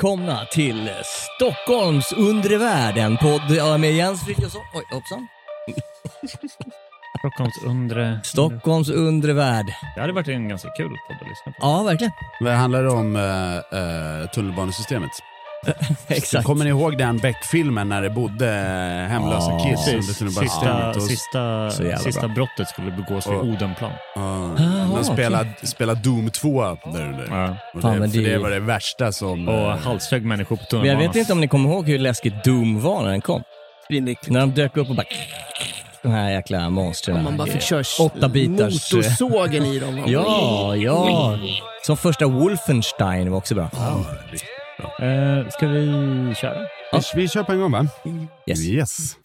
Välkomna till Stockholms undre värld, en podd med Jens Frithiofsson. Oj, hoppsan. Stockholms undre... Stockholms undre värld. Det hade varit en ganska kul podd att lyssna på. Ja, verkligen. Vad handlar det om uh, uh, tunnelbanesystemet? Exakt. Kommer ni ihåg den Beck-filmen när det bodde eh, hemlösa Ja, kids under tunnelbanesystemet? Sista, Och- sista, sista brottet skulle begås vid Och- Odenplan. Ja, Jaha, de spelade, spelade Doom 2 där under. Ja. Och Fan, det, för det- det var det värsta som... Och eh, halshögg människor på Men jag tunnelbanan. vet inte om ni kommer ihåg hur läskigt Doom var när den kom. När de dök upp och bara... De här jäkla monstren. Man bara fick köra Åtta bitars... motorsågen i dem. Ja, ja. Som första Wolfenstein var också bra. Eh, ska vi köra? vi, vi kör på en gång va? Yes. yes.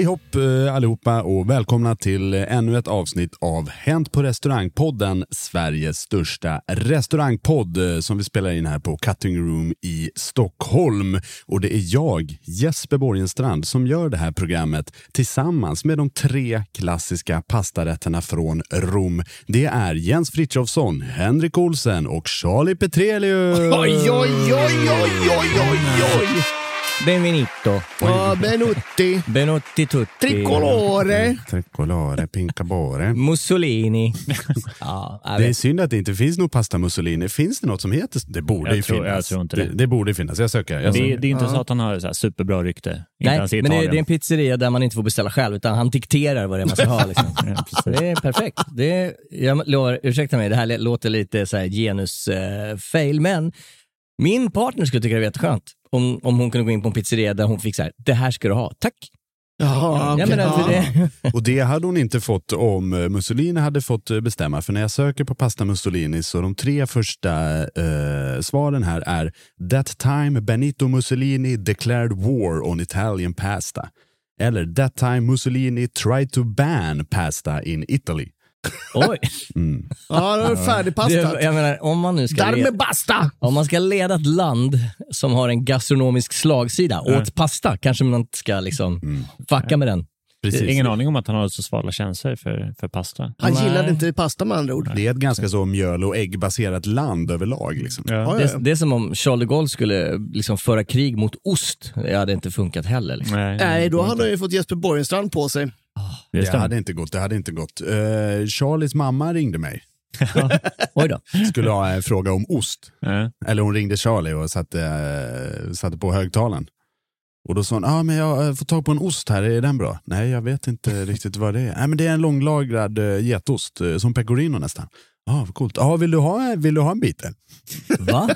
Hej hopp eh, allihopa och välkomna till ännu ett avsnitt av Hänt på restaurangpodden, Sveriges största restaurangpodd eh, som vi spelar in här på Cutting Room i Stockholm. Och det är jag, Jesper Borgenstrand, som gör det här programmet tillsammans med de tre klassiska pastarätterna från Rom. Det är Jens Frithiofsson, Henrik Olsen och Charlie Petrelius. Oj, oj, oj, oj, oj, oj, oj. Benvenuto. Ja, Benutti. Benotti tutti. Tricolore. Tricolore, pinkabore. Mussolini. ja, Det är synd att det inte finns något pasta mussolini. Finns det något som heter Det borde Jag ju tror- finnas. jag tror inte det. det. Det borde finnas. Jag söker. Jag Det, söker. det är inte Ja. så att han har så här superbra rykte. Nej, men det, är en pizzeria där man inte får beställa själv, utan han dikterar vad det är man ska ha. Liksom. Ja, det är perfekt. Det är, jag lovar, ursäkta mig, det här låter lite så här genus-fail, men min partner skulle tycka det var jätteskönt om, om hon kunde gå in på en pizzeria där hon fick så här, det här ska du ha, tack. Jaha, Ja, men alltså Ja. det, Och det hade hon inte fått om eh, Mussolini hade fått eh, bestämma. För när jag söker på pasta Mussolini så de tre första eh, svaren här är That time Benito Mussolini declared war on Italian pasta. Eller That time Mussolini tried to ban pasta in Italy. Oj. Mm. Ja, då är det Det, färdigpastat. jag menar, om man nu ska leda, basta! om man ska leda ett land som har en gastronomisk slagsida Ja. åt pasta, kanske man inte ska liksom Mm. fucka med den. Precis. Ingen aning om att han har så svala känslor för, för pasta. Han Nej. gillade inte pasta med andra ord. Det är ett ganska så mjöl och äggbaserat land överlag. Liksom. Ja. Ja, Det, ja. det är som om Charles de Gaulle skulle liksom föra krig mot ost. Det hade inte funkat heller. Liksom. Nej, Nej, då hade han ju fått Jesper Borgenstrand på sig. Det Det hade inte gått. Det hade inte gått. Eh, Charlies mamma ringde mig. Oj då. Skulle ha en fråga om ost. Ja. Eller hon ringde Charlie och satte, eh, satte på högtalaren. Och då sa hon, ah, men jag har fått tag på en ost här, är den bra? Nej, jag vet inte riktigt vad det är. Nej, men det är en långlagrad uh, getost, eh, som pecorino nästan. Ja, ah, vad coolt. Ah, vill, du ha, vill du ha en bit? Va?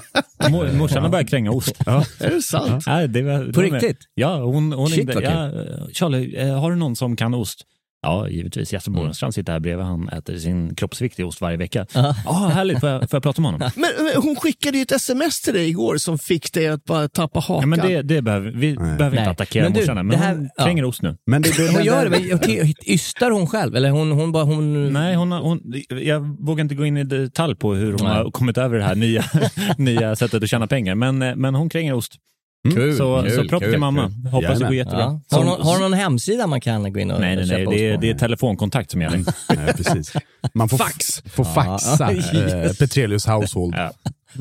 Mor- Morsan har börjat kränga ost. Ja. Är det sant? Nej, det var, På riktigt? Ja, hon, hon Shit, ringde. Ja, eh, Charlie, eh, har du någon som kan ost? Ja, givetvis. Jesper Mm. Borgenstrand sitter här bredvid. Han äter sin kroppsviktiga ost varje vecka. Ja. Ja, härligt. Får jag, får jag prata med honom? Men, men hon skickade ju ett sms till dig igår som fick dig att bara tappa hakan. Ja, men det, det behöver, vi behöver inte Nej. attackera Men du, morsan, men det här- hon ja. kränger ost nu. Men det, det, Hon gör det, men ystar hon själv? Eller hon, hon bara, hon... Nej, hon, har- hon, jag vågar inte gå in i detalj på hur hon Nej. har kommit över det här nya, nya sättet att tjäna pengar, men, eh, men hon kränger ost. Kul, så kul, så propp till mamma. kul. Hoppas det Jajamän. går jättebra. Ja. Har, någon- har hon någon hemsida man kan gå in och Nej, nej, nej. köpa Det är, det är telefonkontakt som gäller. Nej, precis. Man får, Fax. får faxa Ja. eh, Petrelius Household. Ja.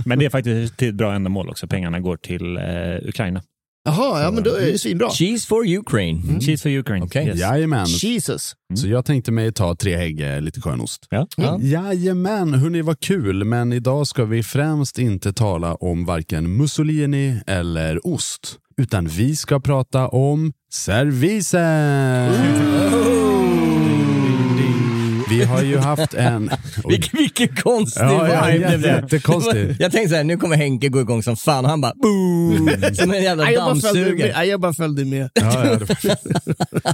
Men det är faktiskt till ett bra ändamål också. Pengarna går till eh, Ukraina. Jaha, ja men då är det svinbra. Cheese for Ukraine. Mm. Cheese for Ukraine. Okej. Yes. Jajamän. Jesus. Så jag tänkte mig ta tre hägg, eh, lite skön ost. Ja. Ja. Jajamän, hörni vad kul. Men idag ska vi främst inte tala om varken Mussolini eller ost. Utan vi ska prata om servisen. Vi har ju haft en... Vilken, vilken konstig Ja, ja, vibe det blev. jättekonstigt. Jag tänkte så här, nu kommer Henke gå igång som fan. Han bara boom! Som en jävla Nej, jag, bara följde med. dammsugare. Jag bara följde med. Ja, ja,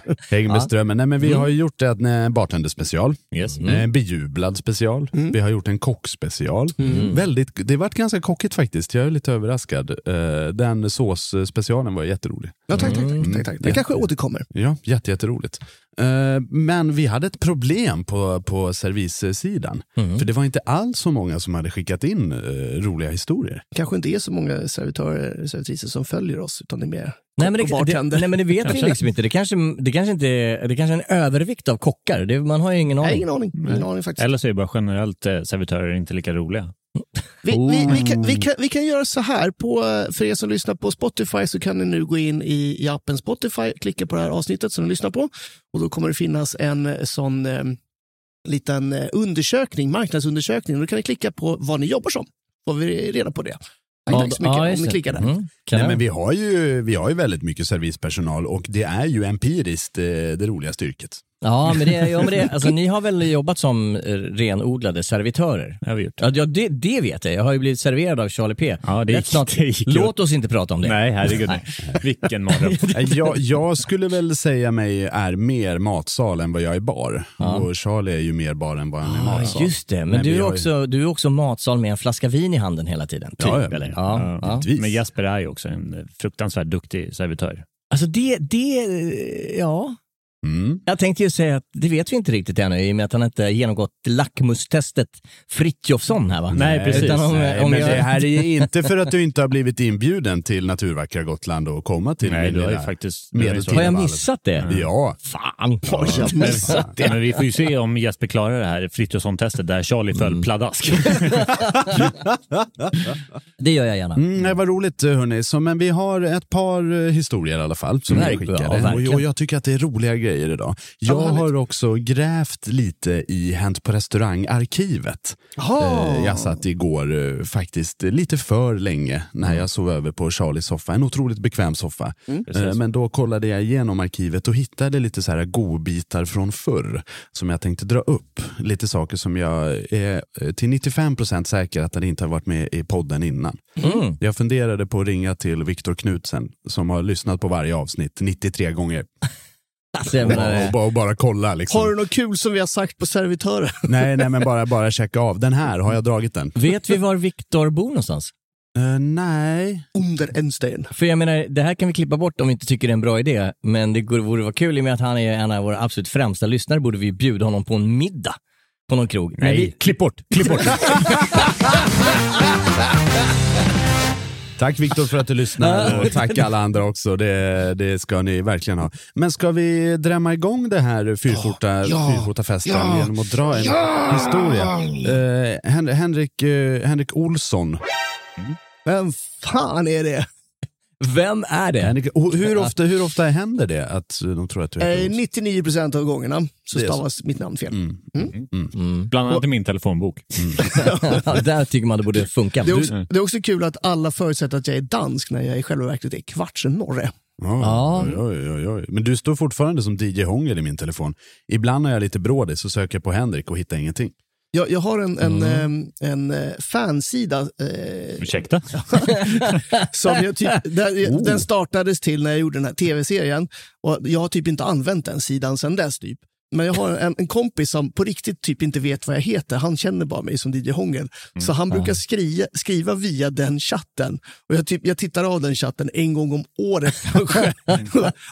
Häng med strömmen. Nej, men vi har ju gjort en bartenderspecial, Yes. en bejublad special, vi har gjort en kockspecial. Väldigt, det har varit ganska kockigt faktiskt, jag är lite överraskad. Eh, Den såsspecialen var jätterolig. Ja, tack, tack, Mm. tack, tack, tack. Det kanske återkommer. Ja, jätte, jätteroligt. Eh, Men vi hade ett problem på, på servicesidan. För det var inte alls så många som hade skickat in eh, roliga historier. kanske inte är så många servitörer servitriser som följer oss, utan det är mer Nej men, det, det, nej men det vet vi Kanske. liksom inte. Det kanske, det kanske inte är, det kanske är en övervikt av kockar. Det, man har ju ingen Nej, aning. ingen aning. Ingen aning faktiskt. Eller så är bara generellt eh, servitörer inte lika roliga. Vi, vi, vi, kan, vi, kan, vi kan göra så här, på, för er som lyssnar på Spotify så kan ni nu gå in i, i appen Spotify, klicka på det här avsnittet som ni lyssnar på och då kommer det finnas en eh, sån eh, liten eh, undersökning, marknadsundersökning. Då kan ni klicka på vad ni jobbar som, får vi reda på det. Tack, tack så mycket om just ni det. klickar där. Mm, Nej, kanon. men vi, har ju, vi har ju väldigt mycket servispersonal och det är ju empiriskt eh, det roligaste yrket. Ja, men det, ja, men det, alltså, ni har väl jobbat som eh, renodlade servitörer? Det har vi gjort. Ja, ja, det, det vet jag. Jag har ju blivit serverad av Charlie P. Ja, det gick- snart. det gick Låt oss inte prata om det. Nej, herregud. Vilken mardröm. Jag, jag skulle väl säga mig är mer matsal än vad jag är bar. Och Charlie är ju mer bar än vad han är Ja, matsal. just det. Men, Men du, är har ju- också, du är också matsal med en flaska vin i handen hela tiden. Typ, Ja, ja. eller? Ja, ja. Givetvis. Men Jesper är ju också en fruktansvärt duktig servitör. Alltså det, det, ja. Mm. Jag tänkte ju säga att det vet vi inte riktigt ännu i och med att han inte har genomgått lackmustestet Fritjofsson här va? Nej, precis. Utan om, Nej, om men jag, det här är inte för att du inte har blivit inbjuden till naturvackra Gotland och komma till Nej, du har ju faktiskt... har ju jag missat det? Ja. Fan, har jag missat det? Men vi får ju se om Jesper klarar det här Frithiofsson-testet där Charlie föll Mm. pladask. Det gör jag gärna. Mm, det var roligt hörni. Så, men vi har ett par eh, historier i alla fall som Verk- vi skickade. ja, och, och jag tycker att det är roliga grejer idag. Jag härligt. har också grävt lite i Hänt på restaurang-arkivet. Eh, Jag satt igår eh, faktiskt lite för länge när jag sov över på Charlies soffa. En otroligt bekväm soffa. Eh, Men då kollade jag igenom arkivet och hittade lite så här godbitar från förr som jag tänkte dra upp. Lite saker som jag är till 95% säker att det inte har varit med i podden innan. Mm. Jag funderade på att ringa till Viktor Knutsen som har lyssnat på varje avsnitt 93 gånger. Alltså, och, bara, och bara kolla liksom. Har du något kul som vi har sagt på servitören? Nej, nej, men bara, bara checka av. Den här, har jag dragit den? vet vi var Viktor bor någonstans? Eh, nej. Under en sten. För jag menar, det här kan vi klippa bort om vi inte tycker det är en bra idé, men det vore vara kul i och med att han är en av våra absolut främsta lyssnare, borde vi bjuda honom på en middag på någon krog. Nej, vi, klipp bort. Klipp bort. Tack Viktor för att du lyssnar och tack alla andra också. Det, det ska ni verkligen ha. Men ska vi drämma igång det här fyrskjorta, Ja. fyrskjortafesten Ja. genom att dra en historia? Eh, Hen- Henrik, eh, Henrik Olsson. Vem fan är det? Vem är det? Henrik, och hur, ofta, hur ofta händer det att de tror att du Eh, Olsson? 99 procent av gångerna så Det är så. stavas mitt namn fel. Mm. Bland annat i min telefonbok. Där tycker man det borde funka. Det är, också, det är också kul att alla förutsätter att jag är dansk när jag i själva verket är kvartsennorre. Ja. Oj, oj, oj, oj. Men du står fortfarande som DJ Hångel i min telefon. Ibland när jag är lite brådig så söker jag på Henrik och hittar ingenting. Jag, jag har en, en, eh, en eh, fansida eh, Ursäkta? som jag typ, där, Oh. den startades till när jag gjorde den här tv-serien och jag har typ inte använt den sidan sedan dess. Typ. Men jag har en, en kompis som på riktigt typ inte vet vad jag heter. Han känner bara mig som DJ Hångel. Så han brukar skriva, skriva via den chatten. Och jag, typ, jag tittar av den chatten en gång om året kanske.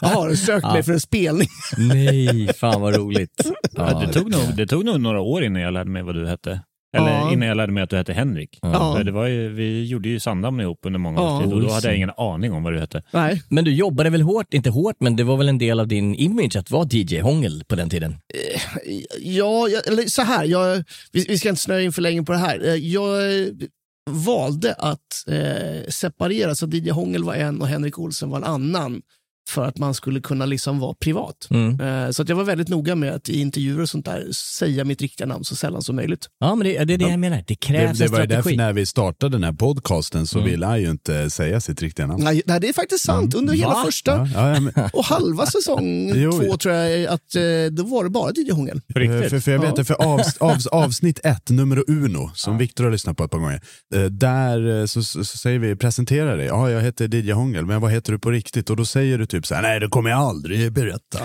Jaha, sök mig för en spelning. nej, fan vad roligt. Ja, det, tog nog, det tog nog några år innan jag lärde mig vad du hette. Eller Ja. innan jag lärde mig att du hette Henrik. Ja. För Det var ju, vi gjorde ju Sandhamn ihop under många Ja. års tid och då hade jag ingen aning om vad du hette. Nej. Men du jobbade väl hårt, inte hårt, men det var väl en del av din image att vara DJ-hångel på den tiden? Ja, jag, eller så här. Jag, vi, vi ska inte snöa in för länge på det här. Eh, Jag eh, valde att eh, separera, så DJ Hångel var en och Henrik Olsen var en annan. För att man skulle kunna liksom vara privat. Mm. Eh, så att jag var väldigt noga med att i intervjuer och sånt där säga mitt riktiga namn så sällan som möjligt. Ja, men det, det är det jag menar. Det Det, krävs det en var därför strategi. när vi startade den här podcasten så ville han ju inte säga sitt riktiga namn. Nej, nej, det är faktiskt sant. Under hela Va? första Ja, ja, ja, men, och halva säsong Jo, två tror jag att eh, då var det bara DJ Hångel. Riktigt? för, för jag vet Ja. det, för av, av, avsnitt ett, nummer uno, som Viktor har lyssnat på ett par gånger, eh, där eh, så, så, så säger vi, presentera dig, ja jag heter DJ Hångel, men vad heter du på riktigt? Och då säger du typ så här, nej det kommer jag aldrig berätta.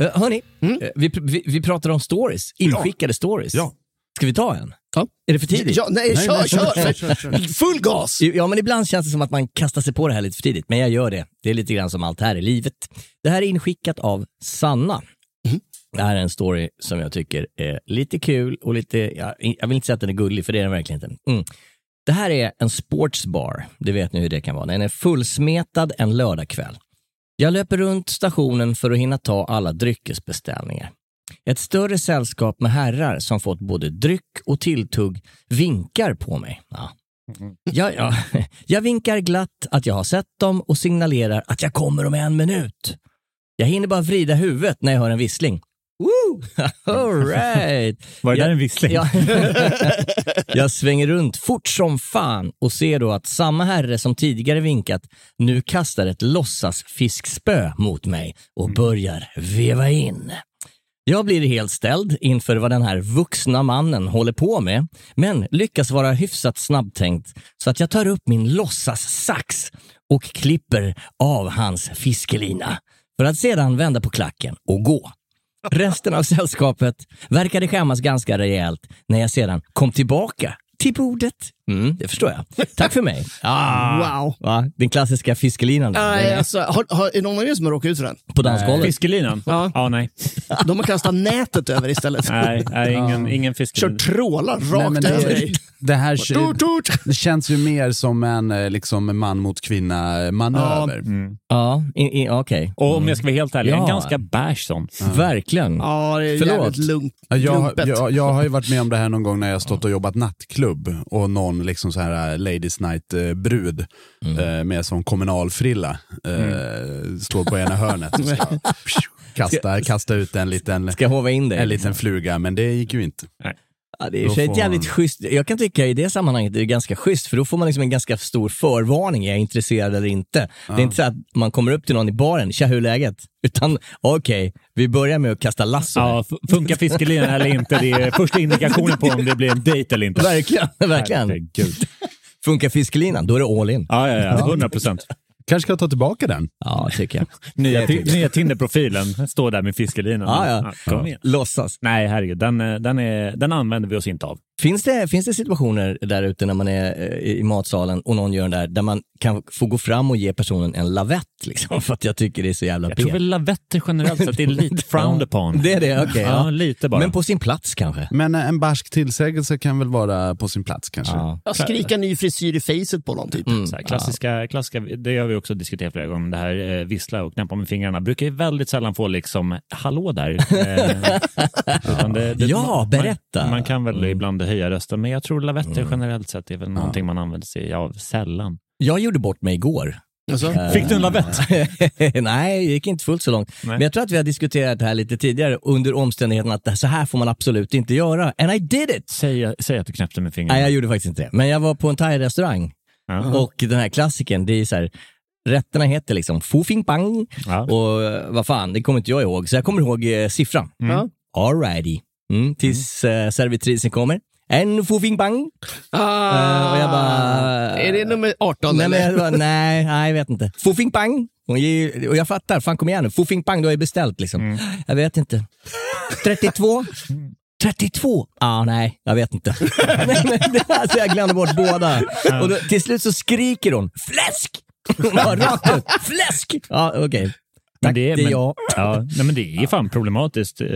Uh, hörni, eh, vi, vi, vi pratar om stories, inskickade stories. Ja. Ska vi ta en? Ja. Är det för tidigt? Ja, nej, Nej, kör, nej, kör, kör, kör, kör, kör. Full gas! Ja, men ibland känns det som att man kastar sig på det här lite för tidigt, men jag gör det. Det är lite grann som allt här i livet. Det här är inskickat av Sanna. Det här är en story som jag tycker är lite kul och lite, ja, jag vill inte säga att den är gullig, för det är den verkligen inte. Mm. Det här är en sportsbar, det vet ni hur det kan vara. Den är fullsmetad en lördagkväll. Jag löper runt stationen för att hinna ta alla dryckesbeställningar. Ett större sällskap med herrar som fått både dryck och tilltugg vinkar på mig. Ja. Ja, ja. Jag vinkar glatt att jag har sett dem och signalerar att jag kommer om en minut. Jag hinner bara vrida huvudet när jag hör en vissling. Woo! All right. Var det Jag- där en vissling? Ja. jag svänger runt fort som fan och ser då att samma herre som tidigare vinkat nu kastar ett låtsasfiskspö mot mig och börjar veva in. Jag blir helt ställd inför vad den här vuxna mannen håller på med, men lyckas vara hyfsat snabbtänkt så att jag tar upp min låtsassax och klipper av hans fiskelina för att sedan vända på klacken och gå. Resten av sällskapet verkade skämmas ganska rejält när jag sedan kom tillbaka till bordet. Mm, det förstår jag. Tack för mig. Ah, Wow. va? Den klassiska fiskelinan. Nej, Den är alltså, har, har, är det någon av er som har råkat ut för den? på dansgolvet. Fiskelinan? Ja. Ja, nej. De har kastat nätet över istället. Nej, nej ingen, ingen fiskelina. Kört trålar Nej, rakt men över det, dig. det här det känns ju mer som en eh, liksom, man mot kvinna manöver. Ja, i- i- okej. Och om jag ska vara helt ärlig, Ja. en ganska beige sån. Verkligen. Ja, det är Förlåt. jävligt lugnt. Ja, Jag, jag, jag har ju varit med om det här någon gång när jag stått och jobbat nattklubb och någon liksom så här eh, ladies night eh, brud eh, med sån kommunalfrilla eh, står på ena hörnet och ska, kasta, kasta ut en liten, Ska hova in dig? en liten fluga, men det gick ju inte. Ja, det är sig ett jävligt man- schysst, jag kan tycka i det sammanhanget det är ganska schysst för då får man liksom en ganska stor förvarning, är jag intresserad eller inte? Det är inte så att man kommer upp till någon i baren, tja hur är läget? Utan okej, vi börjar med att kasta lasso. Ja, funkar fiskelinan eller inte? Det är första indikationen på om det blir en dejt eller inte. Verkligen, verkligen. Herregud. Funkar fiskelinan, då är det all in. Ja, ja, ja. 100 procent. Kanske ska ta tillbaka den? Ja, tycker jag. Nya, nya Tinder-profilen står där med fiskelinan. Ja, ja. kom igen. Låtsas. Nej, herregud. Den, eh, den, är, den använder vi oss inte av. Finns det, finns det situationer där ute när man är eh, i matsalen och någon gör den där, där man kan få gå fram och ge personen en lavett liksom, för att jag tycker det är så jävla Jag tror väl lavetter generellt sett är lite frowned upon. Det är det, okej. Ja, ja. lite bara. Men på sin plats kanske? Men eh, en barsk tillsägelse kan väl vara på sin plats kanske? Ja. Skrika ny frisyr i facet på någon typ. Mm. Så här, klassiska, klassiska, det har vi också diskuterat flera gånger, det här eh, vissla och knäppa med fingrarna brukar ju väldigt sällan få liksom, hallå där. Eh, utan det, det, Ja, man, berätta. Man, man kan väl Mm. Ibland höja rösten, men jag tror lavetter generellt sett är väl någonting man använder sig av sällan. Jag gjorde bort mig igår. Alltså, Fick du en lavett? Nej, det gick inte fullt så långt. Nej. Men jag tror att vi har diskuterat det här lite tidigare under omständigheten att så här får man absolut inte göra. And I did it! Säg, säg att du knäppte med fingrarna. Nej, jag gjorde faktiskt inte det. Men jag var på en thai-restaurang Ja. och den här klassiken, det är så här, rätterna heter liksom fu fing pang Ja. och eh, vad fan, det kommer inte jag ihåg. Så jag kommer ihåg eh, siffran. Ja. Alrighty. Mm, tills eh, servitrisen kommer. En fu fing pang. Ah, Eh, och jag bara... är det nummer 18 Nej, eller? jag bara, nej, nej, jag vet inte. Fu fing pang. Och jag, fattar, fan kom igen nu. Fu fing pang, du har ju beställt liksom. Jag vet inte. 32? 32? Ah, nej, jag vet inte. nej, men alltså, jag glömde bort båda. Och då, till slut så skriker hon, fläsk! ja, rakt ut, fläsk! Ja, okej. Tack, det är, men, jag. Ja, nej, men det är fan problematiskt eh,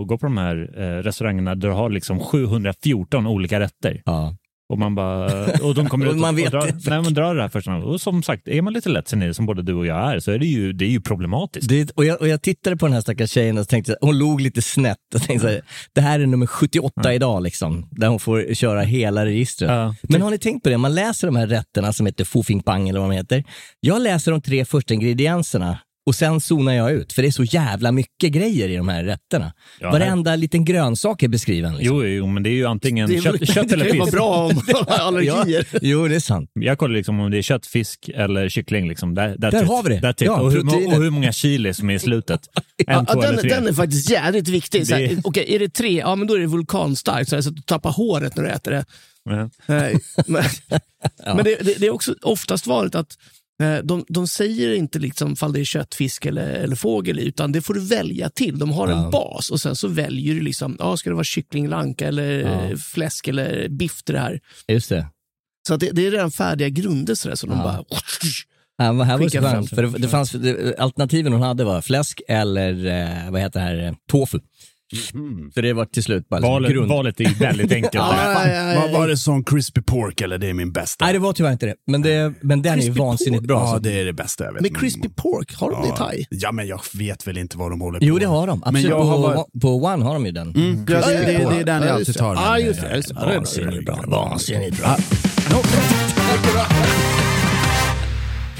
att gå på de här eh, restaurangerna där du har liksom 714 olika rätter. Ja. Och man bara, och de kommer Och ut man vet och drar, det. nej, men drar det här först. Och som sagt, är man lite lättsinnig som både du och jag är så är det ju, det är ju problematiskt. Det, och, jag, och jag tittade på den här stackars tjejen och tänkte, hon log lite snett. Och tänkte så här, det här är nummer 78 idag, liksom, där hon får köra hela registret. Ja. Men har ni tänkt på det, man läser de här rätterna som heter fu fing pang eller vad de heter. Jag läser de tre första ingredienserna och sen zonar jag ut, för det är så jävla mycket grejer i de här rätterna. Ja, Varenda liten grönsak är beskriven. Liksom. Jo, jo, men det är ju antingen Det, är kött, kött det eller kan ju vara fisk. bra om allergier. Ja, jo, det är sant. Jag kollar liksom om det är kött, fisk eller kyckling. Liksom. Där, Där har vi det. It. Ja, och, hur, och hur många chili som är i slutet. En, Ja, den, den är faktiskt jävligt viktig. Här, Det- Okej, är det tre, ja men då är det vulkanstarkt så, här, så att du tappar håret när du äter det. Ja. Nej, men men det, det, det är också oftast vanligt att de, de säger inte liksom fall det är kött, fisk eller, eller fågel utan det får du välja till. De har en bas och sen så väljer du liksom, ja, ska det vara kyckling, eller anka eller eh, fläsk eller biff till det här. Just det. Så det, det är redan färdiga grunder så där, som de Ja. bara... Ja, här var det så för det, det fanns, det, alternativen hon hade var fläsk eller eh, vad heter det här, eh, tofu. Så det var till slut bara liksom Valet, grund. valet är väldigt enkelt. Ja, ja, ja, ja. Var det som crispy pork eller det är min bästa? Nej, det var tyvärr inte det. Men, det, men den är ju Crispy vansinnigt pork. bra. Ja, det är det bästa jag vet. Med crispy pork, har de det i thai? Ja, men jag vet väl inte vad de håller på Jo, det har de. Men Absolut. jag på, har varit... på One har de ju den. Mm, ja, det, det, det, är den jag Ja, alltid tar. Ja, just det. Ja. Vansinnigt bra. Vansinnigt bra.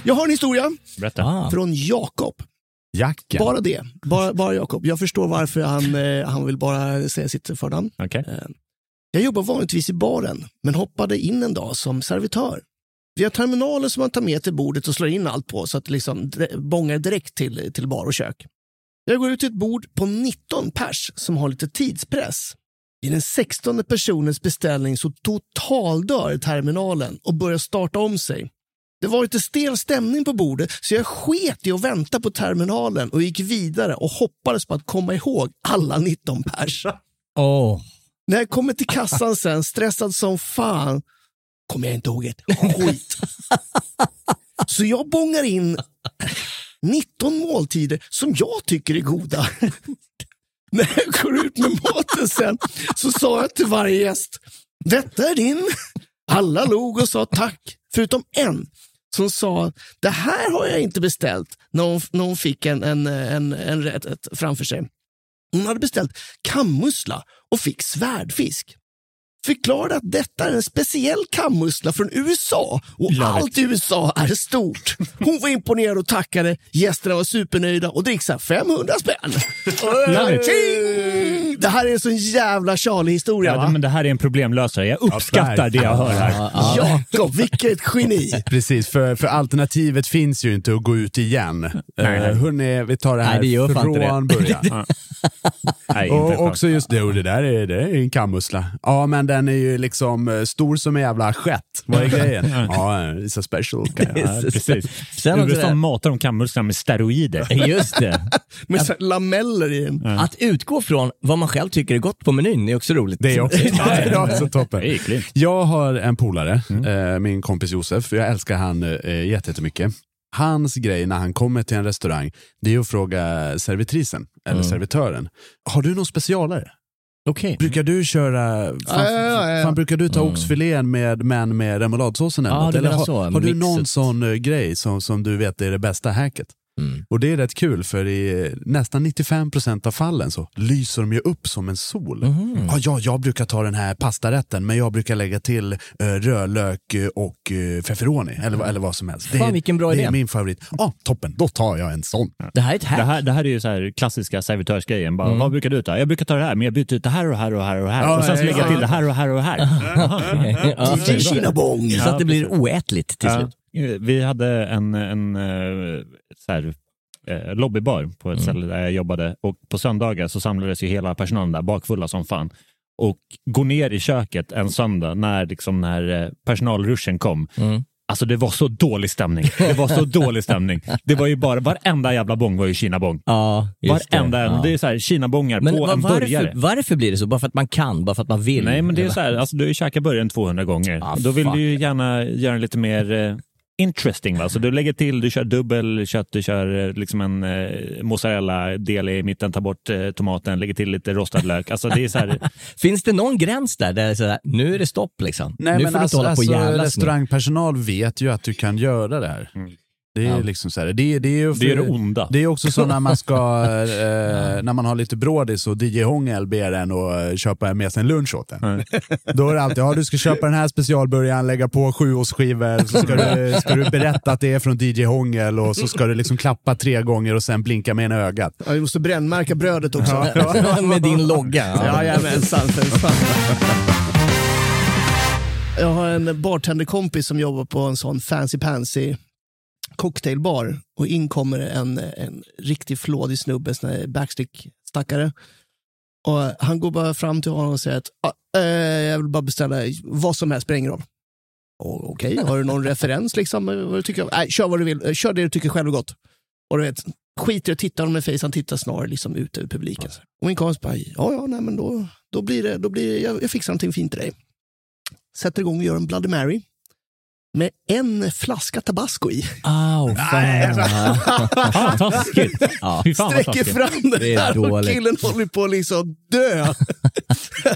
Jag har en historia Berätta. Ah. från Jakob. Jacken. Bara det. Bara, bara Jakob. Jag förstår varför han, eh, han vill bara säga sitt förnamn. Okej. Eh, Jag jobbar vanligtvis i baren, men hoppade in en dag som servitör. Vi har terminaler som man tar med till bordet och slår in allt på så att det liksom bångar direkt till, till bar och kök. Jag går ut till ett bord på 19 pers som har lite tidspress. I den 16 personens beställning så totaldör terminalen och börjar starta om sig. Det var lite stel stämning på bordet så jag sket i att vänta på terminalen och gick vidare och hoppades på att komma ihåg alla 19 pers. Åh. När jag kommer till kassan sen, stressad som fan, kommer jag inte ihåg ett skit. Så jag bångar in 19 måltider som jag tycker är goda. När jag går ut med maten sen så sa jag till varje gäst, detta är din. Alla log och sa tack, förutom en som sa, det här har jag inte beställt när hon, när hon fick en, en, en, en rätt framför sig. Hon hade beställt kammussla och fick svärdfisk. Förklarade att detta är en speciell kammussla från USA och allt i USA är stort. Hon var imponerad och tackade. Gästerna var supernöjda och dricksade 500 spänn. Det här är en sån jävla Charlie-historia Ja, men det här är en problemlösare. Jag uppskattar det jag hör här. Jakob, vilket geni! Precis, för, för alternativet finns ju inte att gå ut igen. nej. Uh, hörni, vi tar det här Nej, det från det. början. Nej, Och också just det, och det där är, det är en kammussla. Ja, men den är ju liksom eh, stor som en jävla skett. Vad är grejen? ja, it's a special. Ja, precis. Sen USA det- matar de kammusslan med steroider. Just det. Med så här lameller i den. Att utgå från vad man själv tycker är gott på menyn är också roligt. Det är också, ja, det är också toppen. Det är äckligt. Jag har en polare, eh, min kompis Josef, jag älskar han eh, jättemycket. Hans grej när han kommer till en restaurang, det är att fråga servitrisen, eller servitören. Har du någon specialare? Okej. Brukar du köra, fan, Ja, ja, ja, ja. fan brukar du ta oxfilén med, men med remouladsåsen eller något? du Eller har, så, har du någon sån eh, grej som, som du vet är det bästa hacket? Mm. Och det är rätt kul för i nästan 95% av fallen så lyser de ju upp som en sol. Mhm. Ja, ja, jag brukar ta den här pastarätten men jag brukar lägga till uh, rödlök eh, och uh, feferoni eller, vad- eller vad som helst. Det Fan, är, vilken bra det idé. är min favorit. Ja, toppen, då tar jag en sån. Det här är ett hack. Det här, det här är ju så här klassiska servitörsgrejen. Bara, Vad brukar du ta? Jag brukar ta det här, men jag byter ut det här och här och här och här. Ja, och sen så lägger jag ja. till det här och här och här. Kinabong. så att det blir oätligt till Ja. slut. Vi hade en, en eh, så här, eh, lobbybar på ett ställe där jag jobbade och på söndagar så samlades ju hela personalen där bakfulla som fan och går ner i köket en söndag när, liksom, när eh, personalruschen kom. Mm. Alltså det var så dålig stämning. Det var så dålig stämning. Det var ju bara, varenda jävla bång var ju kinabong. Ja, det. Varenda en. Ja. Det är så här kinabongar Men på va- en burgare. varför, varför blir det så? Bara för att man kan? Bara för att man vill? Nej, men det är så här, alltså, du har ju käkat burgaren 200 gånger. Ah, Då vill fuck. du ju gärna göra lite mer interesting. Va? Så du lägger till, du kör dubbel kött, du kör eh, liksom en eh, mozzarella-del i mitten, tar bort eh, tomaten, lägger till lite rostad lök. Alltså, det är så här, Finns det någon gräns där? där det är så här, nu är det stopp liksom. Nej, nu men får du alltså, inte hålla på alltså, restaurangpersonal vet ju att du kan göra det här. Det är Ja. liksom så här, det, det är ju det är det onda. Det är också så när man ska, eh, när man har lite brådis och DJ Hångel ber en att köpa med sig en lunch åt en. Då är det alltid, ja du ska köpa den här specialburgaren, lägga på sju årsskivor, så ska du, ska du berätta att det är från DJ Hångel och så ska du liksom klappa tre gånger och sen blinka med ena ögat. Ja, vi måste brännmärka brödet också. med din logga. Ja. Jajamensan, för fan. Jag har en bartenderkompis som jobbar på en sån fancy pansy cocktailbar och in kommer en, en riktig flådig snubbe, en backstick-stackare. Och han går bara fram till honom och säger att ah, eh, jag vill bara beställa vad som helst, spelar ingen roll. Och, Okej, har du någon referens liksom? Vad du tycker? Nej, kör vad du vill, Eh, kör det du tycker själv är gott. Och du vet, skiter i att titta honom i face, han tittar snarare liksom ut över publiken. Och min kompis bara, ja, ja, nej, men då, då blir det, då blir det jag, jag fixar någonting fint till dig. Sätter igång och gör en Bloody Mary med en flaska tabasco i. Au, fan. Fan, taskigt. Ja. Fy fan vad Sträcker fram den Det är där och killen håller på att liksom dö.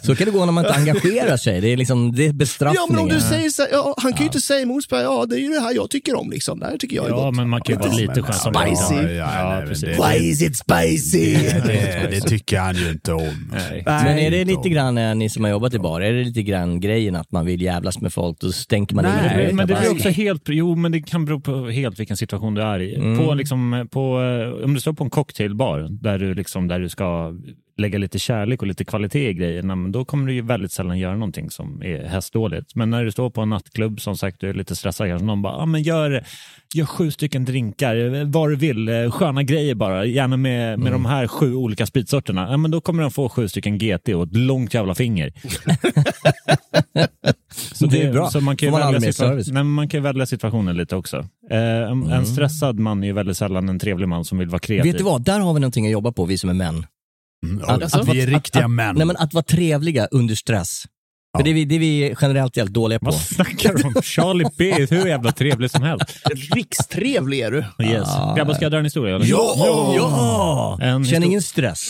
Så kan det gå när man inte engagerar sig. Det är, liksom, det är bestraffningar. Ja, men om du säger så här, ja, han kan ju inte säga emot, så ja, det är ju det här jag tycker om. Liksom. Det här tycker jag är Ja, gott. men man kan ju vara lite skön som Spicy. Ja, Why is it spicy? det, det tycker han ju inte om. Nej. Men är det lite grann, eh, ni som har jobbat i bar, är det lite grann grejen att man vill jävlas med folk, då stänker man in Nej, det. Det blir också helt, jo men det kan bero på helt vilken situation du är i. Mm. På, liksom, på, eh, om du står på en cocktailbar där du, liksom, där du ska lägga lite kärlek och lite kvalitet i grejerna, men då kommer du ju väldigt sällan göra någonting som är hästdåligt. Men när du står på en nattklubb, som sagt, du är lite stressad, kanske någon bara, ah, men gör, gör sju stycken drinkar, vad du vill, eh, sköna grejer bara, gärna med, med de här sju olika spritsorterna. Ja, men då kommer de få sju stycken GT och ett långt jävla finger. Så Det är bra. Så man kan Får man välja service. Nej, men man kan välja situationen lite också. Eh, en, en stressad man är ju väldigt sällan en trevlig man som vill vara kreativ. Vet du vad, där har vi någonting att jobba på, vi som är män. Mm, Att- att- vi är riktiga att- män. Nej, men att vara trevliga under stress. För Ja. det, är vi, det är vi generellt helt dåliga på. Vad snackar du om? Charlie B är hur jävla trevlig som helst. Rikstrevlig är du. Yes. Grabbar, ska jag dra en historia? Eller? Ja! En Känn histor- ingen stress.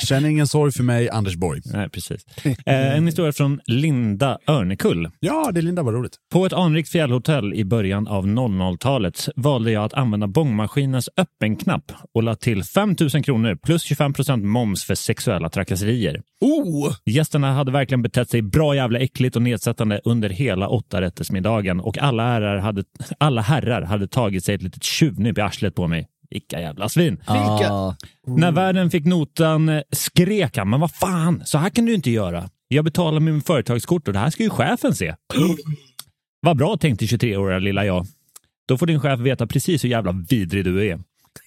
Känner ingen sorg för mig, Anders Borg. Nej, precis. Eh, en historia från Linda Örnekull. Ja, det är Linda, vad roligt. På ett anrikt fjällhotell i början av 00-talet valde jag att använda bångmaskinens öppenknapp och la till 5 000 kronor plus 25 procent moms för sexuella trakasserier. Oh! Gästerna hade verkligen betett sig bra jävla äckligt och nedsättande under hela åttarättersmiddagen och alla herrar, hade, alla herrar hade tagit sig ett litet tjuvnyp i arslet på mig. Vilka jävla svin. Ja. När värden fick notan eh, skrek han, men vad fan, så här kan du inte göra. Jag betalar med min företagskort och det här ska ju chefen se. vad bra tänkte 23-åriga lilla jag. Då får din chef veta precis hur jävla vidrig du är.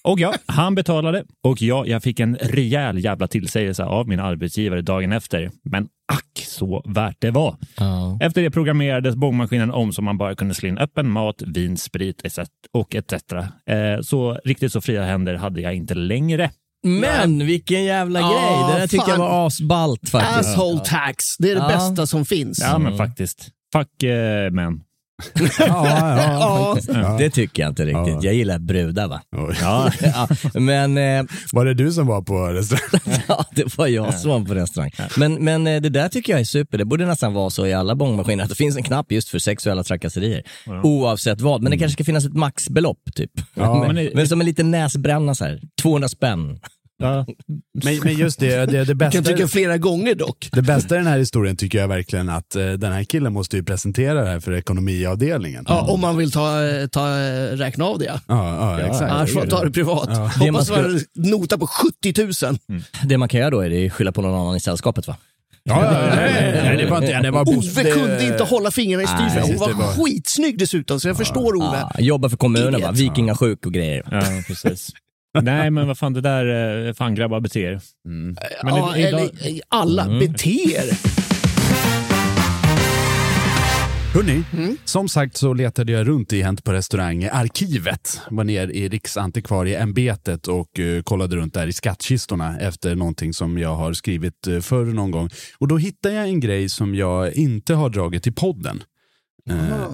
Och ja, han betalade och ja, jag fick en rejäl jävla tillsägelse av min arbetsgivare dagen efter. Men ack så värt det var. Ja. Efter det programmerades bågmaskinen om så man bara kunde slå in öppen mat, vin, sprit etc. och etc. Eh, så riktigt så fria händer hade jag inte längre. Men vilken jävla grej. Det där tycker jag fan. var asballt faktiskt. Asshole tax, det är det Ja. bästa som finns. Ja, men faktiskt. Fuck eh, men. Ja, ja. Det tycker jag inte riktigt. Ja. Jag gillar brudar va. Ja. Men eh, Var det du som var på restaurang? ja, det var jag som var på restaurang. Men, men eh, det där tycker jag är super. Det borde nästan vara så i alla bångmaskiner att det finns en knapp just för sexuella trakasserier. Oavsett vad. Men det kanske ska finnas ett maxbelopp typ. Men, men som en liten näsbränna så här. 200 spänn. Ja. Men, men just det, det, det, Du bästa, kan tycka flera gånger dock. det bästa i den här historien tycker jag verkligen att eh, den här killen måste ju presentera det här för ekonomiavdelningen. Ja, om man vill ta, ta, räkna av det. Ja. ja, ja exakt. Annars får man ta det privat. Man Hoppas ska- man nota på 70 000. Det man kan göra då är det att skylla på någon annan i sällskapet va? Ja, ja, ja, nej, nej, det var inte, ja, det var Ove det- kunde inte hålla fingrarna i styr. Hon var, det var- skitsnygg dessutom, så jag förstår Ove. Ah, jobbar för kommunen va? Vikingasjuk och grejer. ja, precis. Nej, men vad fan, det där eh, fan grabbar bete er. Men ja, idag- eller, alla beter. Hörni, som sagt så letade jag runt i Hänt på restaurang-arkivet. Var ner i Riksantikvarieämbetet och eh, kollade runt där i skattkistorna efter någonting som jag har skrivit uh, förr någon gång. Och då hittade jag en grej som jag inte har dragit i podden. Uh,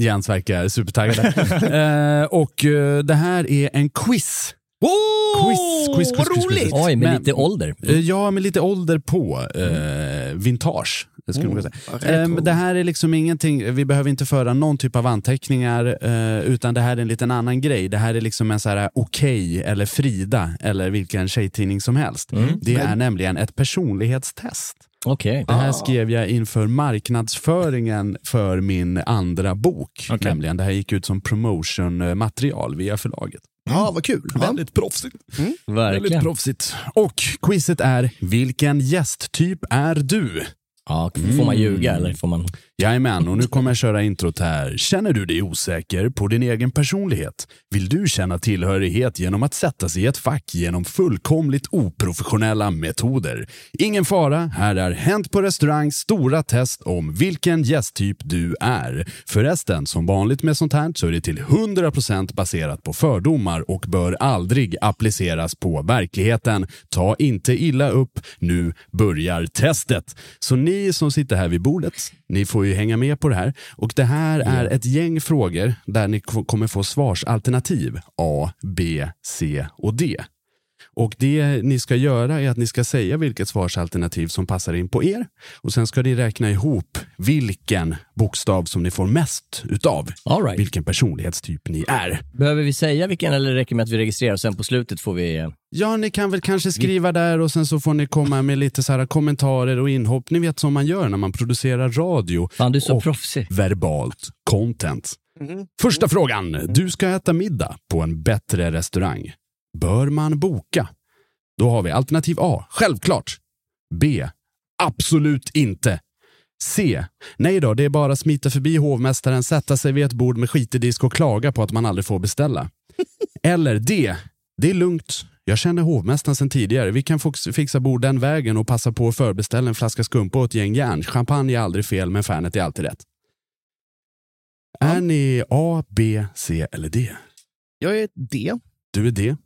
Jens verkar supertaggad. uh, och eh, det här är en quiz. Oh, Quiz, quiz, quiz, vad quiz, quiz. roligt! Oj, med Men- lite ålder. Eh, Ja, med lite ålder på. Eh, vintage, det skulle man kunna vad säga. Eh, det här är liksom ingenting, vi behöver inte föra någon typ av anteckningar, eh, utan det här är en liten annan grej. Det här är liksom en så här Okej eller Frida eller vilken tjejtidning som helst. Det är nämligen ett personlighetstest. Okej. Det här skrev jag inför marknadsföringen för min andra bok. Okej. Nämligen, det här gick ut som promotionmaterial via förlaget. Ja, vad kul. Ja. Väldigt proffsigt. Väldigt Verkligen. proffsigt. Och quizet är, vilken gästtyp är du? Ja, får man ljuga eller får man... Jajamän, och nu kommer jag köra introt här. Känner du dig osäker på din egen personlighet? Vill du känna tillhörighet genom att sätta sig i ett fack genom fullkomligt oprofessionella metoder? Ingen fara, här är Hänt på restaurang stora test om vilken gästtyp du är. Förresten, som vanligt med sånt här så är det till 100% baserat på fördomar och bör aldrig appliceras på verkligheten. Ta inte illa upp, nu börjar testet. Så ni som sitter här vid bordet, ni får ju hänga med på det här. Och det här är ett gäng frågor där ni kommer få svarsalternativ A, B, C och D. Och det ni ska göra är att ni ska säga vilket svarsalternativ som passar in på er. Och sen ska ni räkna ihop vilken bokstav som ni får mest utav. All right. Vilken personlighetstyp ni är. Behöver vi säga vilken eller räcker det med att vi registrerar och sen på slutet får vi... eh, Ja, ni kan väl kanske skriva där och sen så får ni komma med lite så här kommentarer och inhopp. Ni vet som man gör när man producerar radio. Fan, du är så och proffsig. verbalt content. Första frågan. Du ska äta middag på en bättre restaurang. Bör man boka? Då har vi alternativ A. Självklart. B. Absolut inte. C. Nej då, det är bara att smita förbi hovmästaren, sätta sig vid ett bord med skitig disk och klaga på att man aldrig får beställa. Eller D. Det är lugnt. Jag känner hovmästaren sedan tidigare. Vi kan fixa bord den vägen och passa på att förbeställa en flaska skumpa och ett gäng järn. Champagne är aldrig fel, men Fernet är alltid rätt. Är ni A, B, C eller D? Jag är D. Du är D.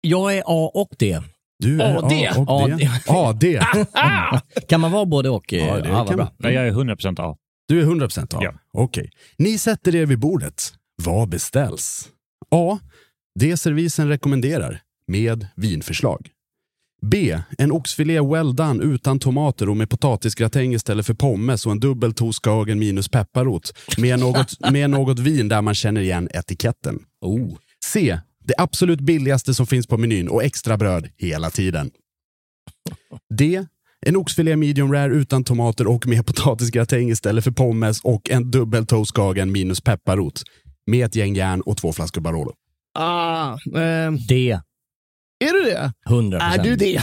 Jag är A och D. Du är AD. A och D. AD. Kan man vara både och? Ja, det vad kan bra. Ja, jag är 100% A. Du är 100% A? Ja. Okej. Ni sätter er vid bordet. Vad beställs? A. Det servisen rekommenderar. Med vinförslag. B. En oxfilé well done utan tomater och med potatisgratäng istället för pommes och en dubbel toastkagen minus pepparrot. Med något, med något vin där man känner igen etiketten. Oh. C. Det absolut billigaste som finns på menyn och extra bröd hela tiden. D. En oxfilé medium rare utan tomater och med potatisgratäng istället för pommes och en dubbel toastkagen minus pepparrot. Med ett gäng järn och två flaskor Barolo. Ah, ehm, D. är du det? 100%. Är du det?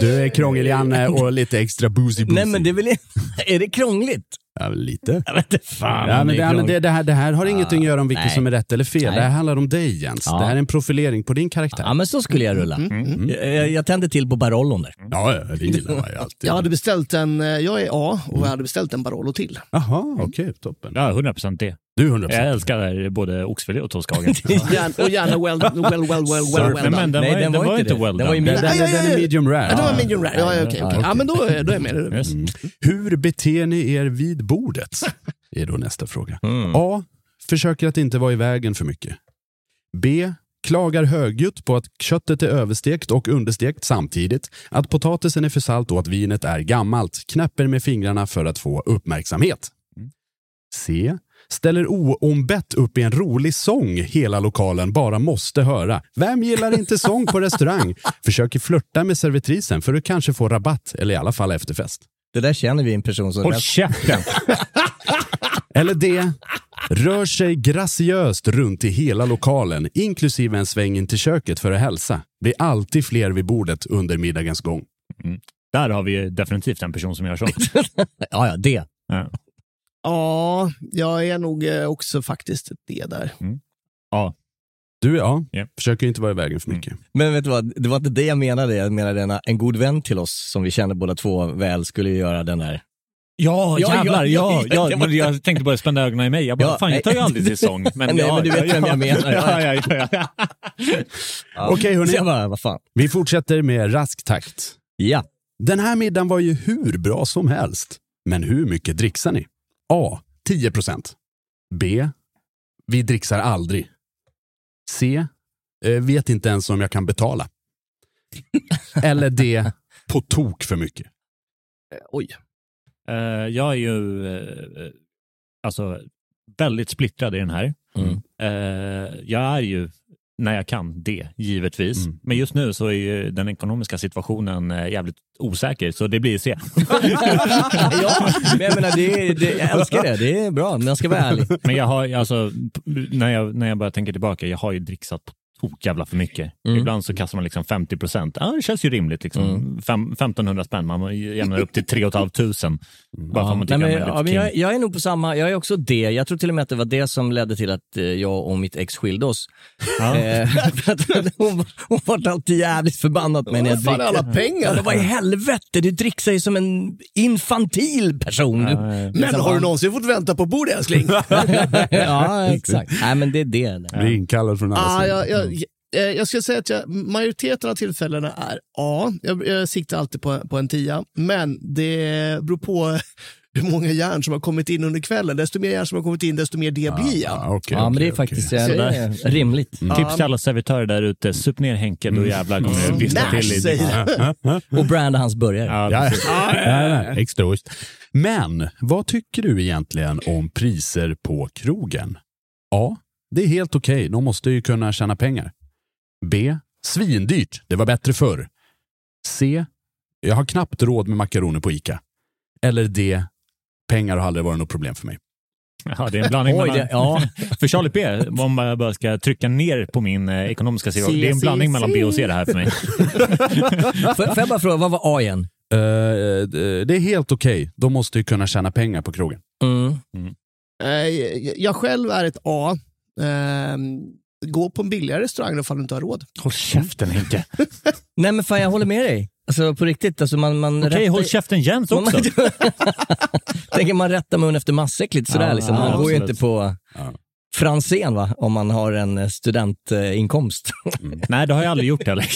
Du är krångel Janne och lite extra boozy boozy. Nej men det är väl är det krångligt? Ja, lite. Jag vet inte fan. Ja, men det men det, det, här, det här har ingenting att göra om vilket nej. som är rätt eller fel. Nej. Det här handlar om dig Jens. Ja. Det här är en profilering på din karaktär. Ja, men så skulle jag rulla. Mm. Jag, jag, jag tände till på Barollon där. Ja, ja, det gillar man ju alltid. Jag hade beställt en, eh, jag är A och jag hade beställt en Barolo till. Jaha, okej, toppen. Ja, 100 procent det. Du är 100%. Jag älskar både oxfilé och. Gärna, och gärna well, well, well, well, well, well Nej, men done. den, var, den var, inte well Den var ju done. med- Den, den, den är medium rare. Ja, det var medium rare. Ja, okej, okej. Ja, men då, är- då är jag med. Yes. Hur beter ni er vid bordet? är då nästa fråga. Mm. A. Försöker att inte vara i vägen för mycket. B. Klagar högljutt på att köttet är överstekt och understekt samtidigt, att potatisen är för salt och att vinet är gammalt, knäpper med fingrarna för att få uppmärksamhet. C. Ställer oombett upp i en rolig sång hela lokalen bara måste höra. Vem gillar inte sång på restaurang? Försöker flörta med servitrisen för att kanske få rabatt eller i alla fall efterfest. Det där känner vi en person som... Håll käften! Eller D. Rör sig graciöst runt i hela lokalen, inklusive en sväng in till köket för att hälsa. Blir alltid fler vid bordet under middagens gång. Där har vi definitivt en person som gör så. Ja, ja, det. Ja. Ja, jag är nog eh, också faktiskt det där. Ja. Du, ja, Ja. försöker inte vara i vägen för mycket. Men vet du vad, det var inte det jag menade. Jag menade en, en god vän till oss som vi känner båda två väl skulle göra den där. Ja, Ja, jävlar. ja, Ja, ja, jag tänkte bara spänna ögonen i mig. Jag bara, Ja, fan jag tar ju aldrig till sång. Men, Nej, ja, men du vet ja, vem jag menar. Ja, ja, ja, ja. Ja. Okej, hörni. Så jag bara, vad fan. Vi fortsätter med rask takt. Ja. Den här middagen var ju hur bra som helst. Men hur mycket dricksar ni? A. 10% B. Vi dricksar aldrig. C. Eh, vet inte ens om jag kan betala. Eller D. På tok för mycket. Eh, Oj. Eh, jag är ju alltså, väldigt splittrad i den här. Mm. Jag är ju, när jag kan, det, givetvis. Mm. Men just nu så är ju den ekonomiska situationen eh, jävligt osäker, så det blir C. ja, men jag menar, det, det, jag älskar det. Det är bra, men jag ska vara ärlig. Men jag har, alltså, när jag, när jag bara tänker tillbaka, jag har ju dricksat på tok jävla för mycket. Mm. Ibland så kastar man liksom 50 procent. Ja, det känns ju rimligt. Liksom. Mm. Fem, 1500 spänn, man jämnar upp till 3 500. Bara för att man Nej, tycker men, man är ja, men jag, jag är nog på samma, jag är också det. Jag tror till och med att det var det som ledde till att eh, jag och mitt ex skilde oss. Ja. Eh, hon, hon var alltid jävligt förbannad mig när jag dricker. alla pengar? Ja, vad i helvete, du dricksar ju som en infantil person. Ja, Men har du någonsin fått vänta på bord älskling? ja, exakt. Nej, men det är det. Blir inkallad från alla ah, sidor. Jag, eh, jag ska säga att jag, majoriteten av tillfällena är A. Jag, jag siktar alltid på, på en tia, men det beror på hur många järn som har kommit in under kvällen. Desto mer järn som har kommit in, desto mer det blir jag. Ja, okej, Ja, men det är faktiskt ja, det är rimligt. Tips till alla servitörer där ute, sup ner Henke, då jävlar kommer det brista Nash till. I, Och branda hans burgare. ja, Ja, precis. ja, ja, ja, extra ost. Men vad tycker du egentligen om priser på krogen? A. Det är helt okej, de måste ju kunna tjäna pengar. B. Svindyrt, det var bättre förr. C. Jag har knappt råd med makaroner på Ica. Eller D. Pengar har aldrig varit något problem för mig. Ja, det är en blandning Oj, mellan... det, ja. För Charlie P, om jag bara ska trycka ner på min eh, ekonomiska sida, det är en blandning mellan se. B och C det här för mig. Får, får jag bara fråga, vad var A igen? Eh, det är helt okej, de måste ju kunna tjäna pengar på krogen. Mm. Eh, jag- jag själv är ett A. Eh, gå på en billigare restaurang ifall du inte har råd. Håll käften Henke. Nej men fan jag håller med dig. Alltså på riktigt, alltså man, man Okej, rättar- håll käften man, också. tänker man rättar mun efter matsäck lite sådär Ja, liksom. ja, Man går ju absolut. inte på Ja. Franzén va, om man har en eh, studentinkomst. Nej, det har jag aldrig gjort heller.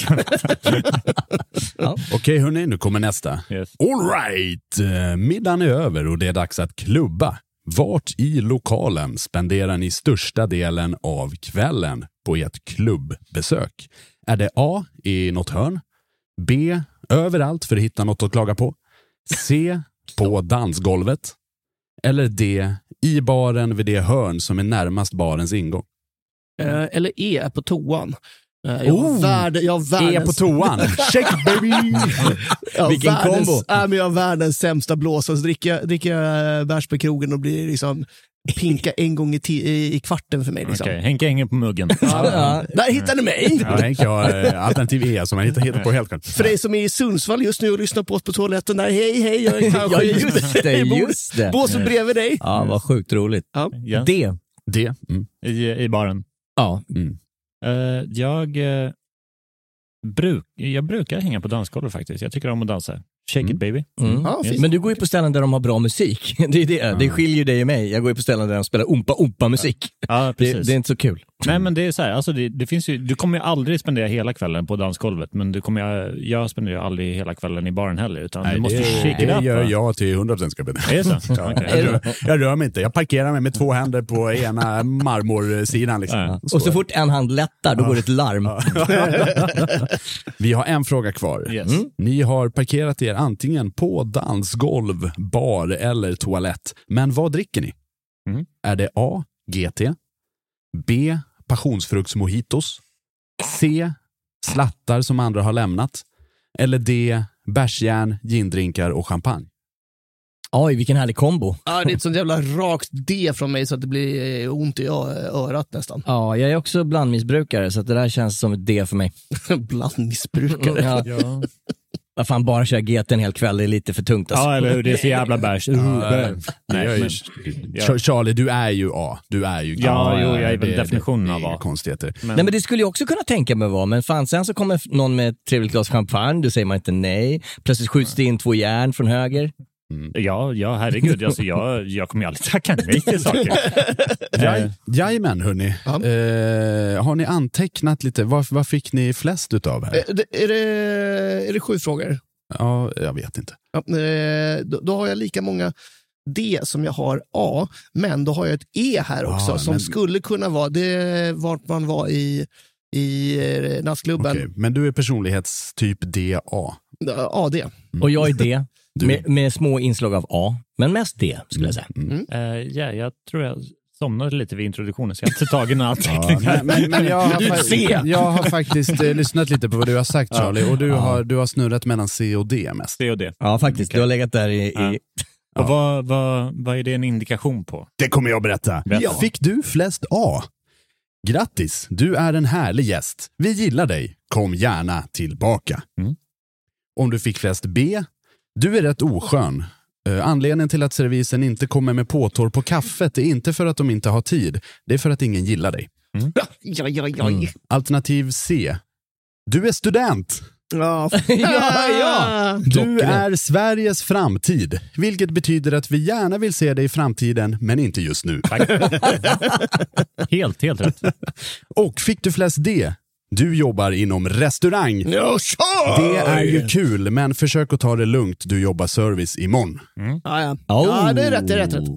Okej hörni, nu kommer nästa. Yes. All right, eh, middagen är över och det är dags att klubba. Vart i lokalen spenderar ni största delen av kvällen på ert klubbbesök? Är det A. i något hörn? B. överallt för att hitta något att klaga på? C. på dansgolvet? Eller D. i baren vid det hörn som är närmast barens ingång? Eh, eller E, på toan. Eh, jag, har Oh! värld, jag, har världens, på toan. Shake baby! jag, Vilken världens, kombo. äh, men jag har världens sämsta blåsa. Så dricker jag, dricker jag äh, bärs på krogen och blir liksom pinka en gång i, i, i kvarten för mig. Liksom. Okej, Henke hänger på muggen. Ja. Där hittar ni mig! Ja, Henke har eh, alternativ E som han hittar, hittar på helt själv. För dig som är i Sundsvall just nu och lyssnar på oss på toaletten där, hej hej, jag är kanske Ja, just det, just det. båset bredvid dig. Ja, vad sjukt roligt. Ja. Ja, Det. Det. Mm. i, I baren. Ja. Mm. Eh, jag, eh, bruk, jag brukar hänga på dansgolvet faktiskt. Jag tycker om att dansa. Shake Mm. it baby. Mm. Ja, fint. Men du går ju på ställen där de har bra musik. Det, är det. det skiljer ju dig och mig. Jag går ju på ställen där de spelar umpa-umpa-musik. Ja, Det, precis. det är inte så kul. Nej, men det är så här, alltså det, det finns ju, du kommer ju aldrig spendera hela kvällen på dansgolvet, men du kommer, jag, jag spenderar ju aldrig hela kvällen i baren heller, utan Nej, du måste det, shake it det up. gör va? jag till 100% ska jag Är det så? Ja, Okej. jag, rör, jag rör mig inte. Jag parkerar mig med två händer på ena marmorsidan. Liksom. Ja. Och så fort en hand lättar, då går det ett larm. Vi har en fråga kvar. Yes. Ni har parkerat er antingen på dansgolv, bar eller toalett. Men vad dricker ni? Mm. Är det A. GT B. Passionsfruktsmojitos C. Slattar som andra har lämnat eller D. Bärsjärn, gindrinkar och champagne. Oj, vilken härlig kombo. Ja, det är ett sånt jävla rakt D från mig så att det blir eh, ont i örat nästan. Ja, jag är också blandmissbrukare, så att det där känns som ett D för mig. Blandmissbrukare. Ja. Vad fan, bara köra GT en hel kväll, det är lite för tungt alltså. ja, eller hur? Det är så jävla bärs. Uh, Nej, men- Charlie, du är ju A. Du är ju Ja, jo, jag är väl det- definitionen av A. konstigheter. men, Nej men det skulle jag också kunna tänka mig vara, men fan sen så kommer någon med ett trevligt glas champagne, då säger man inte nej. Plötsligt skjuts det in två järn från höger. Ja, ja, herregud. Alltså, jag, jag kommer ju aldrig tacka nej till saker. Jaj, jajamän hörni. Ja. Eh, har ni antecknat lite? Vad, vad fick ni flest utav här? Eh, det- Är det, är det sju frågor? Ja, jag vet inte. Ja, eh, då, då har jag lika många D som jag har A, men då har jag ett E här också Ja, som men- skulle kunna vara det vart man var i, i eh, nattklubben. Okej, Men du är personlighetstyp DA. AD. Och jag är D, med, med små inslag av A, men mest D skulle jag säga. Eh, ja, jag tror jag somnade lite vid introduktionen, så jag har inte tagit några Ja, anteckningar. men, men, men jag, har Du fa- ser. jag har faktiskt eh, lyssnat lite på vad du har sagt Charlie och du, har, du har snurrat mellan C och D mest. Det och det. Ja faktiskt, du har legat där i... Ja. i Och vad, vad, vad är det en indikation på? Det kommer jag berätta. Berätta. Fick du flest A? Grattis, du är en härlig gäst. Vi gillar dig. Kom gärna tillbaka. Mm. Om du fick flest B? Du är rätt oskön. Eh, Anledningen till att servisen inte kommer med påtår på kaffet är inte för att de inte har tid. Det är för att ingen gillar dig. Ja, ja, ja. Mm. Alternativ C. Du är student. Ja, Ja, ja. Du är Sveriges framtid, vilket betyder att vi gärna vill se dig i framtiden, men inte just nu. Helt, helt rätt. Och fick du flest D? Du jobbar inom restaurang. Ja, kör! Det är ju kul, men försök att ta det lugnt. Du jobbar service imorgon. Ja, ja. Oh. ja, det är rätt. Det är rätt. rätt.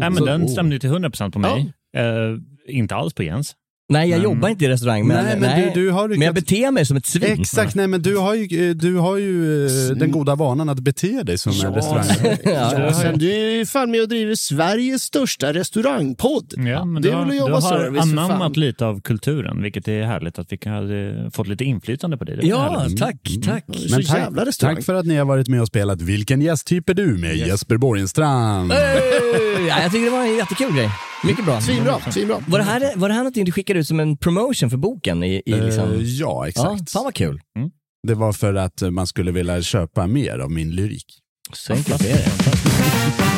Nej, men den stämde ju till 100% på mig. Eh, inte alls på Jens. Nej, jag Men- jobbar inte i restaurang, men, Nej, men du- du har men jag beter mig som ett svin. Exakt, nej men du har ju, du har ju eh, den goda vanan att bete dig som en restaurang. Ja, sen du är ju fan med och driver Sveriges största restaurangpodd. Ja, men det du, är har- väl att du jobba har service anammat lite av kulturen, vilket är härligt att vi kan ha fått lite inflytande på det. det Ja, härligt. tack, tack. Så Men jävla tack, restaurang. tack för att ni har varit med och spelat Vilken gästtyp är du med Jesper Borgenstrand. Hey! Ja, jag tycker det var en jättekul grej. Mycket bra. Svinbra, svinbra. Var det, här, var det här någonting du skickade ut som en promotion för boken? I, i liksom... Eh, ja, ja, exakt. fan vad kul. Det var för att man skulle vilja köpa mer av min lyrik. Så enkelt är det.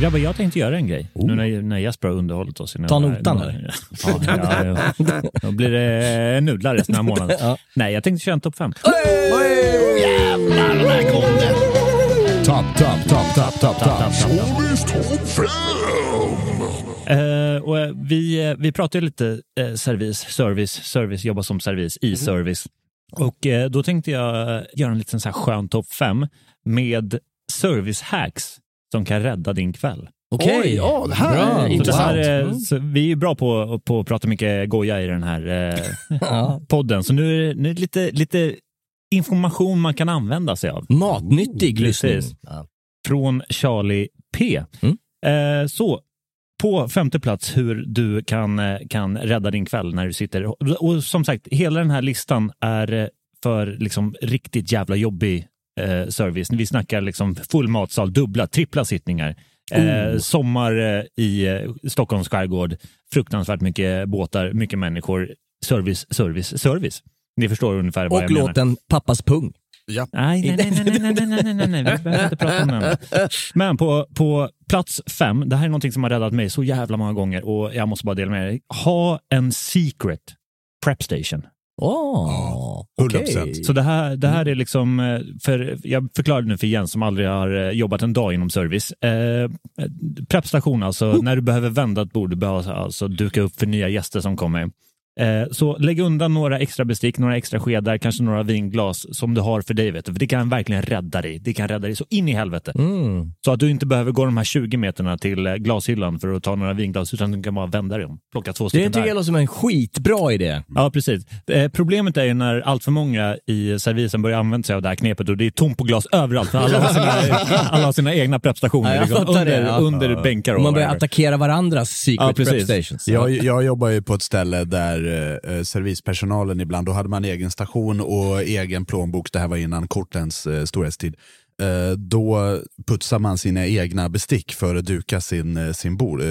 Grabbar, jag tänkte göra en grej. Nu när, när Jesper har underhållit oss. Ta notan, eller? Ja, ja, ja. Då blir det nudlar resten av månaden. Nej, jag tänkte köra en topp fem. Jävlar, där kom det. Topp, topp, topp, topp, topp, topp. Eh, och eh, vi, eh, vi pratar ju lite eh, service, service, service, jobba som service i service. Och eh, då tänkte jag eh, göra en liten så här skön topp fem med service hacks som kan rädda din kväll. Okej. Oj, ja, det här Bra. är intressant. här, är- så vi är ju bra på, på att prata mycket goja i den här eh, Ja. podden, så nu är det, nu är det lite, lite information man kan använda sig av. Matnyttig lyssning. Från Charlie P. Mm. Eh, så, på femte plats hur du kan, eh, kan rädda din kväll när du sitter. Och, och som sagt, hela den här listan är eh, för liksom riktigt jävla jobbig eh, service. Vi snackar liksom full matsal, dubbla, trippla sittningar. Eh, sommar eh, i eh, Stockholms skärgård, fruktansvärt mycket båtar, mycket människor. Service, service, service. Ni förstår ungefär vad Och jag menar. låten Pappas pung. Ja. Nej, nej, nej, nej, nej, nej, nej, nej, nej, vi behöver inte prata om den. Men på, på plats fem, det här är någonting som har räddat mig så jävla många gånger och jag måste bara dela med dig. Ha en secret prep station. Åh, hundra okej. procent. Så det här, det här är liksom, eh, för jag förklarade nu för Jens som aldrig har eh, jobbat en dag inom service. Eh, Preppstation, alltså när du behöver vända ett bord, du behöver alltså duka upp för nya gäster som kommer. Eh, så lägg undan några extra bestick, några extra skedar, kanske några vinglas som du har för dig. Vet du, för det kan verkligen rädda dig. Det kan rädda dig så in i helvete. Mm. Så att du inte behöver gå de här 20 meterna till eh, glashyllan för att ta några vinglas, utan du kan bara vända dig om. Plocka två Det stycken tycker där. jag låter som en skitbra idé. Ja, precis. Eh, problemet är ju när allt för många i servisen börjar använda sig av det här knepet och det är tomt på glas överallt för alla har sina, alla har sina egna preppstationer Ja, liksom, fattar det, under, ja. under bänkar och man börjar whatever. attackera varandras secret Ja, precis. prep stations. Jag, jag jobbar ju på ett ställe där eh, eh servispersonalen ibland, då hade man egen station och egen plånbok, det här var innan kortens eh, storhetstid. Eh, då putsar man sina egna bestick för att duka sin, eh, sin, bord, eh,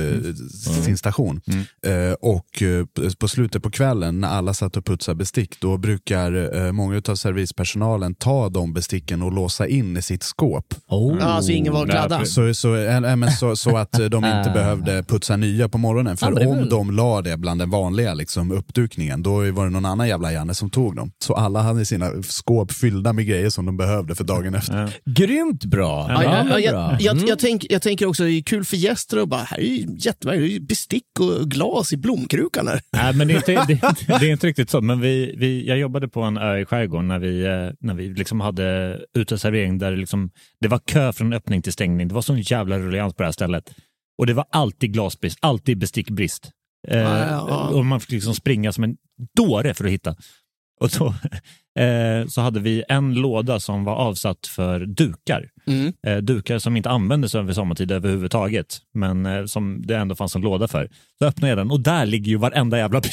sin station. Eh, och eh, på slutet på kvällen när alla satt och putsade bestick, då brukar eh, många av servispersonalen ta de besticken och låsa in i sitt skåp. Oh. Ja, alltså ingen var gladda. Så, så, äh, äh, men så, så att de inte behövde putsa nya på morgonen. Ja, För är om väl- de la det bland den vanliga liksom, uppdukningen, då var det någon annan jävla Janne som tog dem. Så alla hade sina skåp fyllda med grejer som de behövde för dagen efter. Grymt bra. Ja, Ja, ja, jag, jag, Mm. jag, tänk, jag tänker också, det är kul för gäster och bara, här är ju jättemärkligt, det är ju bestick och glas i blomkrukan här. Nej, men det är, inte, det, det är inte riktigt så. Men vi, vi, jag jobbade på en ö i skärgården när vi, eh, när vi liksom hade uteservering där det, liksom, det var kö från öppning till stängning. Det var sån jävla rullians på det här stället. Och det var alltid glasbrist, alltid bestickbrist. Eh, Ja, ja, ja. Och man fick liksom springa som en dåre för att hitta. Och så, eh, så hade vi en låda som var avsatt för dukar. Mm. Eh, dukar som inte användes över sommartid överhuvudtaget, men eh, som det ändå fanns en låda för. Så öppnade jag den och där ligger ju varenda jävla då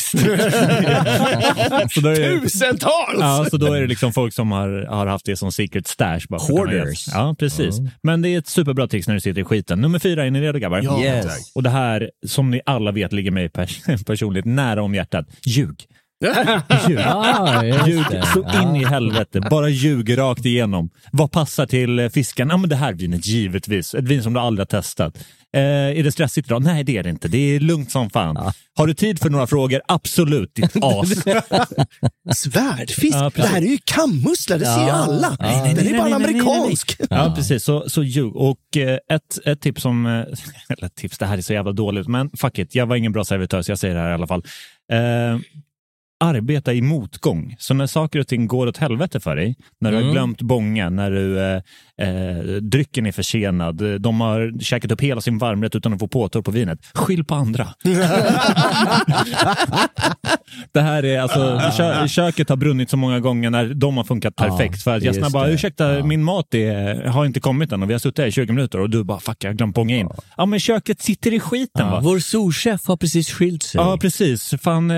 det- Tusentals! Ja, så då är det liksom folk som har, har haft det som secret stash. Bara Hoarders. Ja, precis. Men det är ett superbra tricks när du sitter i skiten. Nummer fyra, är ni redo grabbar? Ja. Yes. Och det här, som ni alla vet, ligger mig pers- personligt nära om hjärtat. Ljug. Just Ljug så in i helvete. Bara ljug rakt igenom. Vad passar till eh, fisken? Ja, men det här vinet givetvis. Ett vin som du aldrig har testat. Eh, är det stressigt idag? Nej, det är det inte. Det är lugnt som fan. Har du tid för några frågor? Absolut, ditt as. Svärdfisk? Ja, det här är ju kammussla, det ser ju Ja. alla. Nej, nej, Den nej, är bara nej, nej, nej, amerikansk. Ja, precis. Så, så ljug. Och eh, ett, ett tips som... eh, Eller tips, det här är så jävla dåligt, men fuck it. Jag var ingen bra servitör, så jag säger det här i alla fall. Eh, arbeta i motgång. Så när saker och ting går åt helvete för dig, när du har Mm. glömt bånga, när du, eh, eh, drycken är försenad, de har käkat upp hela sin varmrätt utan att få påtår på vinet. Skyll på andra. det här är alltså, kö, köket har brunnit så många gånger när de har funkat Ja, perfekt. för att gästerna bara, ursäkta, Ja. min mat är, har inte kommit än och vi har suttit här i 20 minuter och du bara, fuck, jag har glömt bånga in. Ja, men köket sitter i skiten va. Vår souschef har precis skilt sig. Ja, precis. Fan, eh,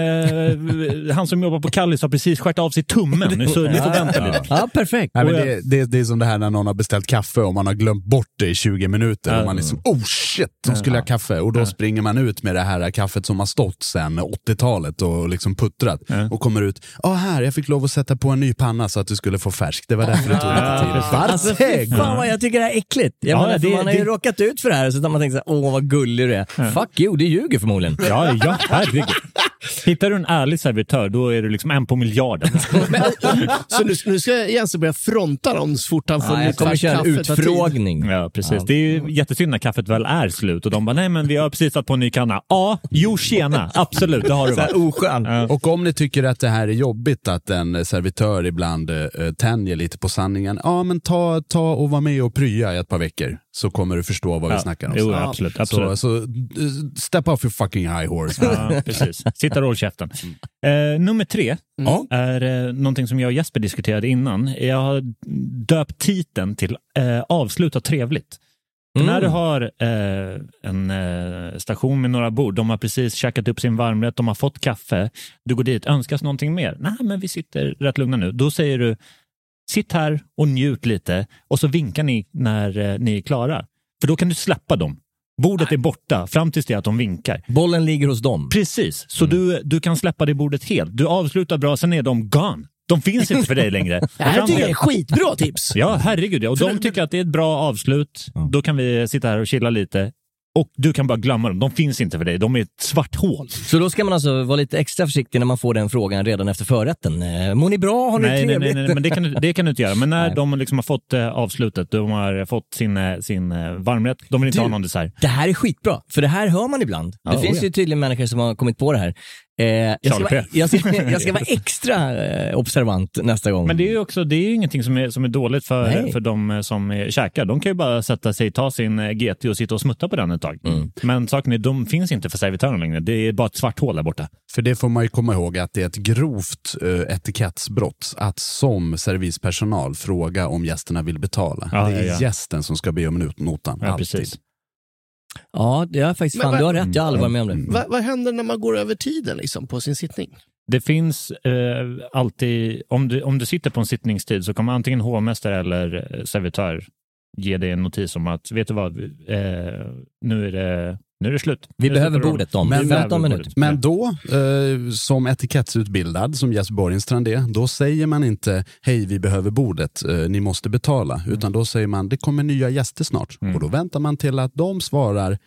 han som jobbar på Kallis har precis skärt av sig tummen, så ni får vänta lite. Ja, perfekt. Nej, men det, det, det är som det här när någon har beställt kaffe och man har glömt bort det i 20 minuter. Ja. Och man är som, oh shit, de skulle ha kaffe. Och då springer man ut med det här kaffet som har stått sedan 80-talet och liksom puttrat. Och kommer ut, ja här, jag fick lov att sätta på en ny panna så att du skulle få färskt. Det var därför det tog lite tid. Alltså Varsågod! fan vad jag tycker det här är äckligt. Jag Ja, menar, det- man har ju det- råkat ut för det här så att man tänker så här, åh vad gullig du är. Fuck you, du ljuger förmodligen. Ja, ja, herregud. Hittar du en ärlig servitör, då är du liksom en på miljarden. Så nu, nu ska Jense börja fronta dem så fort han får Ja, jag nytt kommer köra en utfrågning. Ja, precis. Det är ju jättesynd när kaffet väl är slut och de bara, nej men vi har precis satt på en ny kanna. Ja, jo tjena, absolut, det har du varit. oskön. Och om ni tycker att det här är jobbigt att en servitör ibland eh, tänjer lite på sanningen, ja men ta, ta och var med och prya i ett par veckor så kommer du förstå vad vi Ja, snackar om. jo, Så- absolut, Så, absolut. så eh, step off your fucking high horse. Ja, precis. Sitta och håll käften. Eh, nummer tre Ja. är eh, någonting som jag och Jesper diskuterade innan. Jag har döpt titeln till eh, Avsluta trevligt. Mm. När du har eh, en eh, station med några bord, de har precis käkat upp sin varmrätt, de har fått kaffe, du går dit, önskas någonting mer? Nej, men vi sitter rätt lugna nu. Då säger du, sitt här och njut lite och så vinkar ni när eh, ni är klara. För då kan du släppa dem. Bordet är borta fram tills det att de vinkar. Bollen ligger hos dem. Precis, så du, du kan släppa det bordet helt. Du avslutar bra, sen är de gone. De finns inte för dig längre. Det här tycker jag är skitbra tips. Ja, herregud. Ja. Och de tycker att det är ett bra avslut. Då kan vi sitta här och chilla lite. Och du kan bara glömma dem. De finns inte för dig. De är ett svart hål. Så då ska man alltså vara lite extra försiktig när man får den frågan redan efter förrätten. Eh, Mår ni bra? Har ni Nej, nej, trevligt? nej, nej, men det kan, du, det kan du inte göra. Men när Nej. de liksom har fått eh, avslutet, de har fått sin, eh, sin eh, varmrätt, de vill inte Du, ha någon dessert. Det här är skitbra, för det här hör man ibland. Ja, det oh finns ja. ju tydligen människor som har kommit på det här. Eh, jag, ska vara, jag, ska, jag ska vara extra eh, observant nästa gång. Men det är ju också, det är ju ingenting som är, som är dåligt för, Nej. för de eh, som eh, käkar. De kan ju bara sätta sig, ta sin eh, GT och sitta och smutta på den ett tag. Mm. Men saken är, de finns inte för servitören längre. Det är bara ett svart hål där borta. För det får man ju komma ihåg att det är ett grovt uh, etikettsbrott att som servispersonal fråga om gästerna vill betala. Ja, det är ja, ja. gästen som ska be om not- notan. Ja, alltid. precis. Ja, det är faktiskt Men fan, vad- du har rätt. Jag har aldrig varit med om det. Va, vad händer när man går över tiden liksom, på sin sittning? Det finns eh, alltid, om du, om du sitter på en sittningstid så kommer antingen hovmästare eller eh, servitör ge dig en notis om att, vet du vad, eh, nu, är det, nu är det slut. Vi Nu behöver bordet om behöver 15 minuter. Men då, eh, som etikettsutbildad, som Jesper Borgenstrand är, då säger man inte hej vi behöver bordet, eh, ni måste betala. Utan då säger man det kommer nya gäster snart. Mm. Och då väntar man till att de svarar,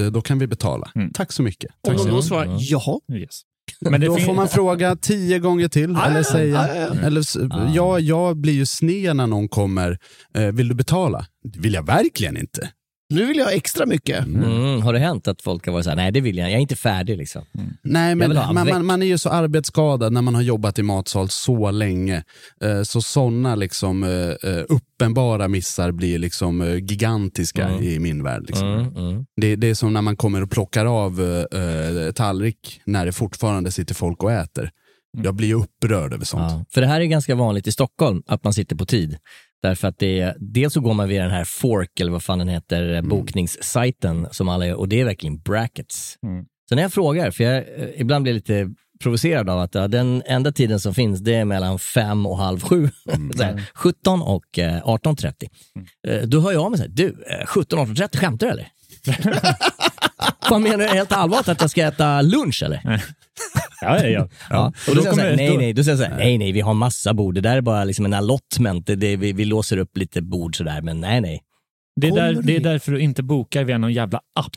eh, då kan vi betala. Mm. Tack så mycket. Om Tack så de svarar jaha. Yes. Men då får man fråga tio gånger till. Ah, eller säga, ja, ja. eller, s- ja, jag blir ju sned när någon kommer, eh, vill du betala? Det vill jag verkligen inte. Nu vill jag ha extra mycket. Mm, har det hänt att folk har varit såhär, nej det vill jag, jag är inte färdig liksom. Nej, Jag men man, man, man är ju så arbetsskadad när man har jobbat i matsal så länge. Eh, så sådana liksom, eh, eh, uppenbara missar blir liksom gigantiska Mm. i min värld. Liksom. Mm, mm. Det, det är som när man kommer och plockar av eh, tallrik när det fortfarande sitter folk och äter. Jag blir upprörd över sånt. Ja, för det här är ganska vanligt i Stockholm, att man sitter på tid. Därför att det är, dels så går man via den här Fork, eller vad fan den heter, Mm. bokningssajten som alla gör, och det är verkligen brackets. Mm. Så när jag frågar, för jag eh, ibland blir lite provocerad av att ja, den enda tiden som finns det är mellan fem och halv sju. Mm. Här, 17 och eh, 18.30. Eh, Då hör jag av mig så här, du, eh, 17 18.30, skämtar du eller? Vad menar du helt allvarligt att jag ska äta lunch eller? Ja, ja, ja. Ja. Och då då säger jag så här, kommer- nej, nej, då säger jag så här, nej, nej, vi har massa bord. Det där är bara liksom en allotment. Det, det, vi, vi låser upp lite bord sådär, men nej, nej. Det är, där, det är därför du inte bokar via någon jävla app.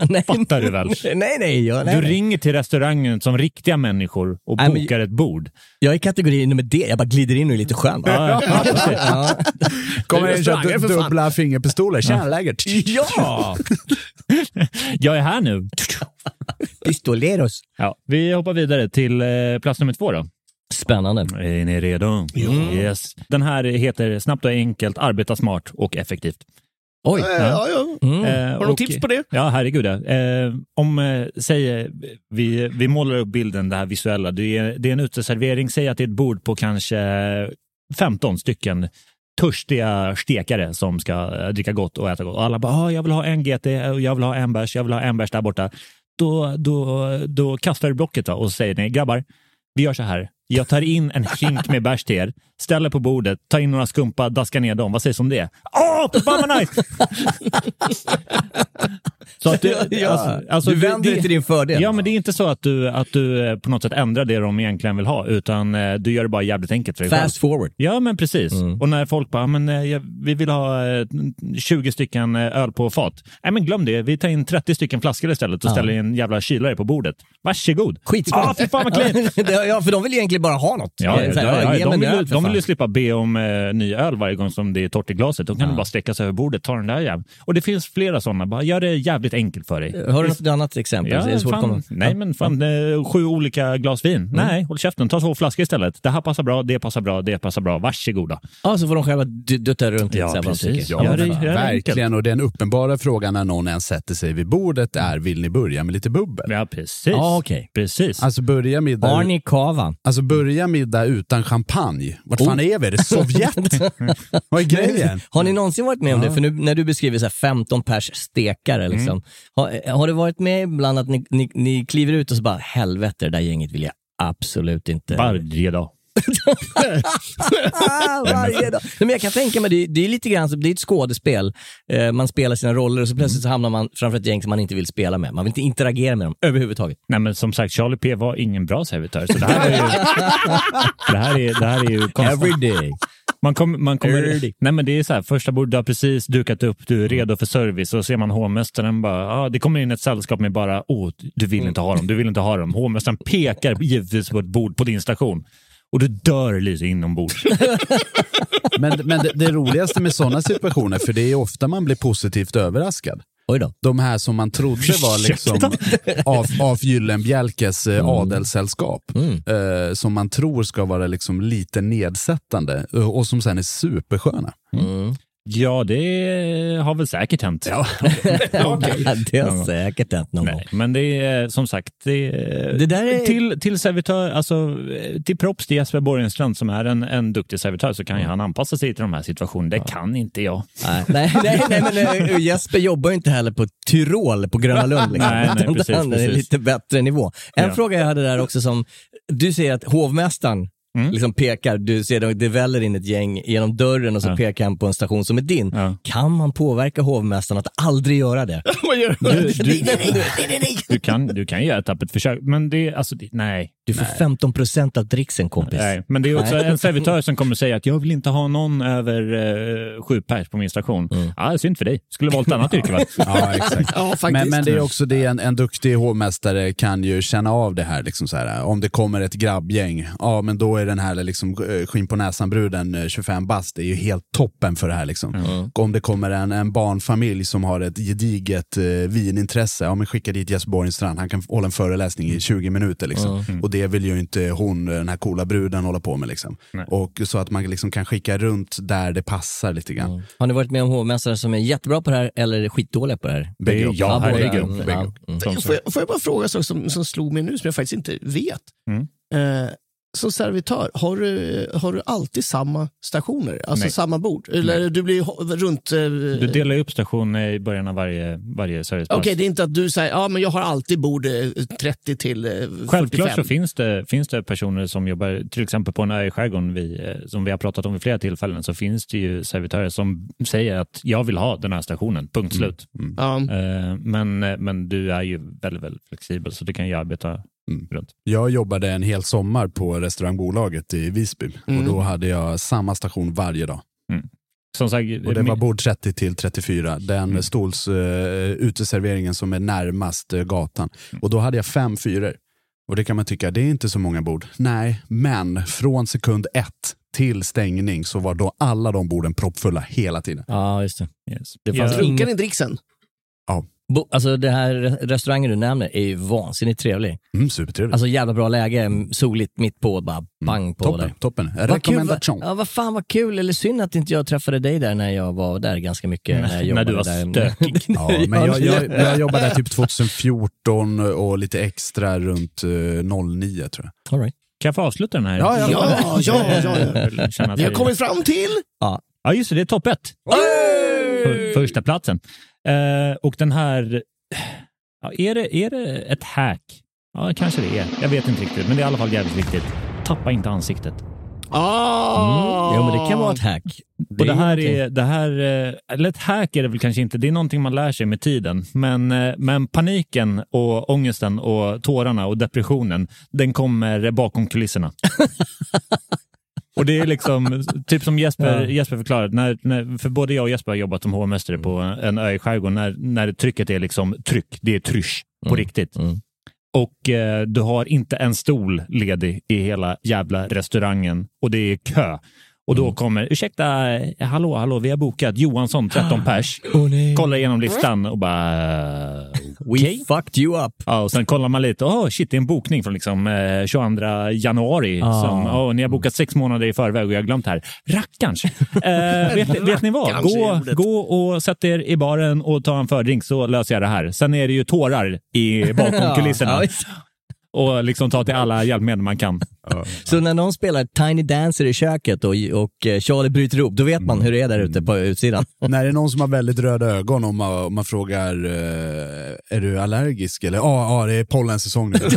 nej, Fattar du väl? nej, nej, jag, nej, Du ringer till restaurangen som riktiga människor och Nej, men- bokar ett bord. Jag är kategori nummer D. Jag bara glider in och är lite skön. Ja, ja, ja, ja. Kommer in och kör dubbla fingerpistoler. Tjena, läget? ja! Jag är här nu. Pistoleros. Ja, vi hoppar vidare till eh, plats nummer två då. Spännande. Är ni redo? Yes. Den här heter Snabbt och enkelt, arbeta smart och effektivt. Oj. Eh, ja, ja. Mm. Eh, Har du och- tips på det? Ja, herregud. ja. Eh, om, eh, säg, eh, vi, vi målar upp bilden, det här visuella. Det är, det är en uteservering. Säg att det är ett bord på kanske 15 stycken törstiga stekare som ska dricka gott och äta gott. Och alla bara, ah, jag vill ha en GT, och jag vill ha en bärs, jag vill ha en bärs där borta. Då, då, då kastar du blocket då och säger ni, grabbar, vi gör så här. Jag tar in en hink med bärs till er, ställer på bordet, tar in några skumpa, daskar ner dem. Vad sägs om det? Åh, nice! Så att du, Ja, alltså, alltså, du vänder det till din fördel. Ja, men det är inte så att du, att du eh, på något sätt ändrar det de egentligen vill ha, utan eh, du gör det bara jävligt enkelt för dig Fast själv. forward. Ja, men precis. Och när folk bara, men, eh, vi vill ha eh, 20 stycken öl på fat. Nej, men glöm det. Vi tar in 30 stycken flaskor istället och Ja. ställer en jävla kylare på bordet. Varsågod. Skitskoj. Ah, fy fan vad ja, för de vill egentligen bara ha något. Ja, ja, ja, ja, de, vill, de vill ju slippa be om eh, ny öl varje gång som det är torrt i glaset. Då kan du bara sträcka sig över bordet, ta den där jäveln. Och det finns flera sådana. Bara gör det jävligt enkelt för dig. Har du något annat exempel? Ja, Så är det svårt att fan, nej, men fan, eh, sju olika glas vin. Nej, håll käften. Ta två flaskor istället. Det här passar bra, det passar bra, det passar bra. Varsågoda. Ja, så får de själva du- dutta runt lite. Ja, precis. Ja, Ja, det- fan. det är Verkligen, och den uppenbara frågan när någon ens sätter sig vid bordet är, vill ni börja med lite bubbel? Ja, precis. Ja, okej. Precis. Alltså börja middag, Arnie Kava. alltså börja middag utan champagne. Vart fan Oh. är vi? Är det Sovjet? Vad är grejen? Har ni någonsin varit med om det? För nu, när du beskriver så här 15 pers stekare, Mm. liksom. har, har det varit med ibland att ni, ni, ni kliver ut och så bara, helvete, det där gänget vill jag absolut inte. Varje dag. Varje dag. Nej, men jag kan tänka mig, det, det är lite grann, det är ett skådespel. Eh, man spelar sina roller och så plötsligt så hamnar man framför ett gäng som man inte vill spela med. Man vill inte interagera med dem överhuvudtaget. Nej, men som sagt, Charlie P var ingen bra servitör. Så det här är ju... det, här är, det här är ju konstant. Every day. Man, kom, man kommer... Nej, men det är så här, första bordet, du har precis dukat upp, du är redo för service och så ser man hovmästaren bara, ah, det kommer in ett sällskap med bara, åh, du vill inte ha dem, du vill inte ha dem. Hovmästaren pekar givetvis på ett bord på din station och du dör lite inombords. Men, men det, det roligaste med sådana situationer, för det är ofta man blir positivt överraskad. Oj då. De här som man trodde var liksom av, av Gyllenbjälkes eh, adelssällskap. Eh, som man tror ska vara liksom lite nedsättande eh, och som sen är supersköna. Ja, det har väl säkert hänt. Ja. det har gång. säkert hänt någon gång. Nej, men det är som sagt, det, är, Det där är- till, till servitör, alltså till props till Jesper Borgenstrand som är en, en duktig servitör så kan ju han anpassa sig till de här situationerna. Det kan inte jag. Nej, nej, nej, nej men eh, Jesper jobbar ju inte heller på Tyrol på Gröna Lund. Liksom. Nej, nej, precis, han är precis. lite bättre nivå. En Ja. fråga jag hade där också som, du säger att hovmästaren Mm. liksom pekar, du ser det, det väller in ett gäng genom dörren och så Ja. pekar han på en station som är din. Ja. Kan man påverka hovmästaren att aldrig göra det? Du, du, du, kan, du kan göra ett tappert försök, men det, alltså, det, nej. Du får 15 procent av dricksen kompis. Nej, men det är också Nej. en servitör som kommer säga att jag vill inte ha någon över eh, sju pers på min station. Mm. Ja, synd för dig. Skulle valt ett annat yrke va? Ja, exakt. Ja, faktiskt. Men, men det är också det, en, en duktig hovmästare kan ju känna av det här. Liksom så här om det kommer ett grabbgäng, ja men då är den här liksom, eh, skinn på näsan-bruden eh, 25 bast, det är ju helt toppen för det här. Liksom. Och Om det kommer en, en barnfamilj som har ett gediget eh, vinintresse, ja men skicka dit Jesper Borgenstrand, han kan hålla en föreläsning i 20 minuter. Liksom. Och det vill ju inte hon, den här coola bruden, hålla på med. Liksom. Nej. Och så att man liksom kan skicka runt där det passar lite grann. Har ni varit med om hovmästare som är jättebra på det här eller skitdåliga på det här? Bägge. Ja, herregud. Mm, Bägge ja, mm. Får jag, får jag bara fråga en sak som, som slog mig nu som jag faktiskt inte vet? Mm. Eh, som servitör, har du, har du alltid samma stationer? Alltså Nej. samma bord? Eller du blir runt... eh, Du delar upp stationer i början av varje, varje servicepass. Okej, det är inte att du säger ja men jag har alltid bord eh, 30 till eh, 45. Självklart så finns det, finns det personer som jobbar, till exempel på en ö i skärgården, vi, eh, som vi har pratat om vid flera tillfällen, så finns det ju servitörer som säger att jag vill ha den här stationen, punkt slut. Ja. Eh, Men, eh, men du är ju väldigt, väldigt flexibel, så du kan ju arbeta runt. Jag jobbade en hel sommar på restaurangbolaget i Visby Mm. och då hade jag samma station varje dag. Som sagt, Och det var bord 30 till 34, den mm. stols uh, uteserveringen som är närmast eh, gatan. Och då hade jag fem fyror. Och det kan man tycka, det är inte så många bord. Nej, men från sekund ett till stängning så var då alla de borden proppfulla hela tiden. Ja, just det. Yes. det fanns Funkar ingen... din dricksen? Ja. Bo, alltså det här restaurangen du nämner är ju vansinnigt trevlig. Mm, supertrevligt. Alltså jävla bra läge, soligt mitt på, bara bang på toppen, där. toppen. Rekommendation. vad, ja, vad fan vad kul, eller synd att inte jag träffade dig där när jag var där ganska mycket. När, jag När jobbade du var där. stökig. Ja, men jag, jag, jag jobbade där typ 2014 och lite extra runt eh, 09 tror jag. All right. Kan jag få avsluta den här? Ja, ja. Ja, ja, ja. ja. Vi har kommit fram till... Ja. Ja, just det, det är topp ett. För, första platsen. Eh, och den här, ja, är, det, är det ett hack? Ja, kanske det är. Jag vet inte riktigt, men det är i alla fall jävligt viktigt. Tappa inte ansiktet. Ah! Mm. Jo, men det kan vara ett hack. och det här är, det här, eh, eller ett hack är det väl kanske inte, det är någonting man lär sig med tiden. Men, eh, men paniken och ångesten och tårarna och depressionen, den kommer bakom kulisserna. Och det är liksom, typ som Jesper, Ja. Jesper förklarade, när, när, för både jag och Jesper har jobbat som hovmästare på en ö i skärgården, när, när trycket är liksom tryck, det är trysch på riktigt. Och eh, du har inte en stol ledig i hela jävla restaurangen och det är kö. Och då kommer, ursäkta, hallå, hallå, vi har bokat Johansson, 13 pers. Kollar igenom listan och bara, We fucked you up. Ja, och sen kollar man lite. Åh, shit, det är en bokning från liksom, eh, 22 januari. Ah. Som, åh, ni har bokat sex månader i förväg och jag har glömt här. Rackarns! Eh, vet, vet ni vad? Gå, gå och sätt er i baren och ta en fördrink så löser jag det här. Sen är det ju tårar i, bakom kulisserna. Och liksom ta till alla hjälpmedel man kan. Så när någon spelar Tiny Dancer i köket och, och Charlie bryter ihop, då vet man hur det är där ute på utsidan. När det är någon som har väldigt röda ögon och man, och man frågar eh, är du allergisk? Eller ja, ja det är pollensäsong nu.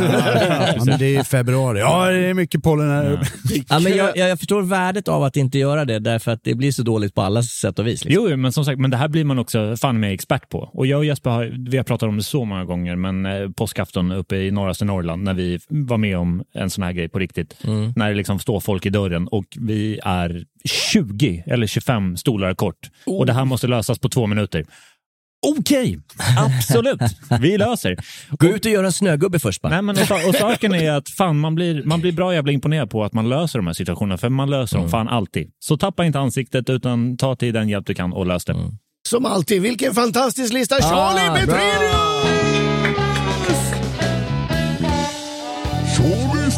ja, men det är februari. Ja, det är mycket pollen här. Ja, men jag, jag, jag förstår värdet av att inte göra det, därför att det blir så dåligt på alla sätt och vis. Liksom. Jo, men som sagt, men det här blir man också fan med expert på. Och jag och Jesper har, vi har pratat om det så många gånger, men eh, påskafton uppe i norraste Norrland när vi var med om en sån här grej på riktigt. När det liksom står folk i dörren och vi är 20 eller 25 stolar kort. Och det här måste lösas på två minuter. Okej, absolut. Vi löser. Gå ut och gör en snögubbe först bara. Nej, men och, och saken är att fan, man, blir, man blir bra jävla imponerad på att man löser de här situationerna, för man löser dem fan alltid. Så tappa inte ansiktet, utan ta till den hjälp du kan och lös det. Som alltid, vilken fantastisk lista! Charlie Ah, Petrelius!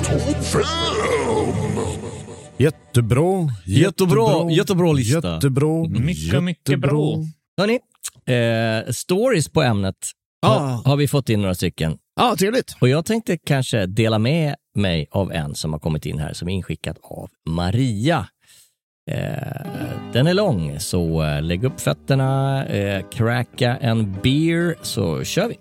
Topp 5! Jättebra, Jättebra, jättebra lista. Jättebra, Mycket, mycket bra. Hörni, eh, stories på ämnet Ja. har, har vi fått in några stycken. Ja, trevligt. Och jag tänkte kanske dela med mig av en som har kommit in här, som är inskickad av Maria. Eh, den är lång, så eh, lägg upp fötterna, eh, cracka en beer, så kör vi.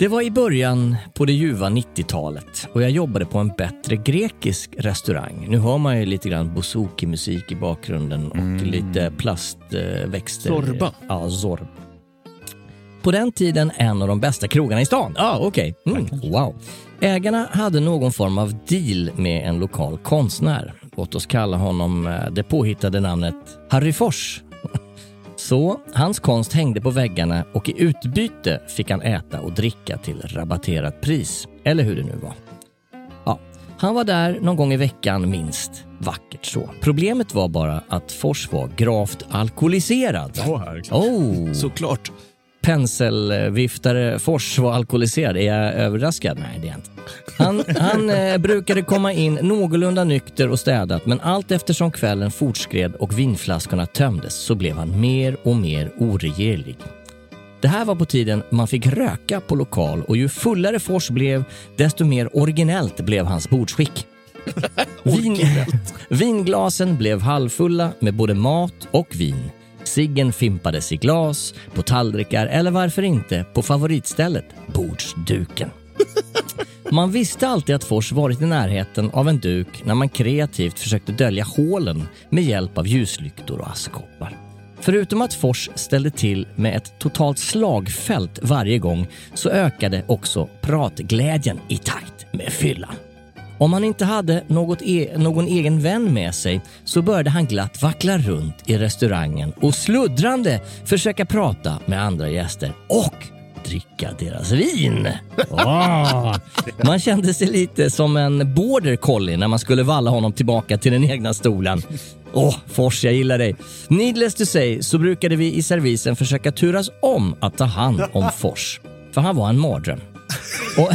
Det var i början på det ljuva 90-talet och jag jobbade på en bättre grekisk restaurang. Nu hör man ju lite grann bouzouki-musik i bakgrunden och lite plastväxter. Zorba. Ja, zorb. På den tiden en av de bästa krogarna i stan. Ja, ah, okej. Mm, wow. Ägarna hade någon form av deal med en lokal konstnär. Låt oss kalla honom eh, det påhittade namnet Harry Fors. Så hans konst hängde på väggarna och i utbyte fick han äta och dricka till rabatterat pris. Eller hur det nu var. Ja, han var där någon gång i veckan minst. Vackert så. Problemet var bara att Fors var gravt alkoholiserad. Oh. Såklart. Penselviftare Fors var alkoholiserad. Är jag överraskad? Nej, det är jag inte. Han, han eh, brukade komma in någorlunda nykter och städat men allt eftersom kvällen fortskred och vinflaskorna tömdes så blev han mer och mer oregerlig. Det här var på tiden man fick röka på lokal och ju fullare Fors blev desto mer originellt blev hans bordsskick. Vin, vinglasen blev halvfulla med både mat och vin. Siggen fimpades i glas, på tallrikar eller varför inte på favoritstället, bordsduken. Man visste alltid att Fors varit i närheten av en duk när man kreativt försökte dölja hålen med hjälp av ljuslyktor och askkoppar. Förutom att Fors ställde till med ett totalt slagfält varje gång så ökade också pratglädjen i takt med fyllan. Om han inte hade något e någon egen vän med sig så började han glatt vackla runt i restaurangen och sluddrande försöka prata med andra gäster och dricka deras vin. Åh! Man kände sig lite som en border collie när man skulle valla honom tillbaka till den egna stolen. Åh, Fors, jag gillar dig. Needless to say så brukade vi i servisen försöka turas om att ta hand om Fors. För han var en mardröm. Och,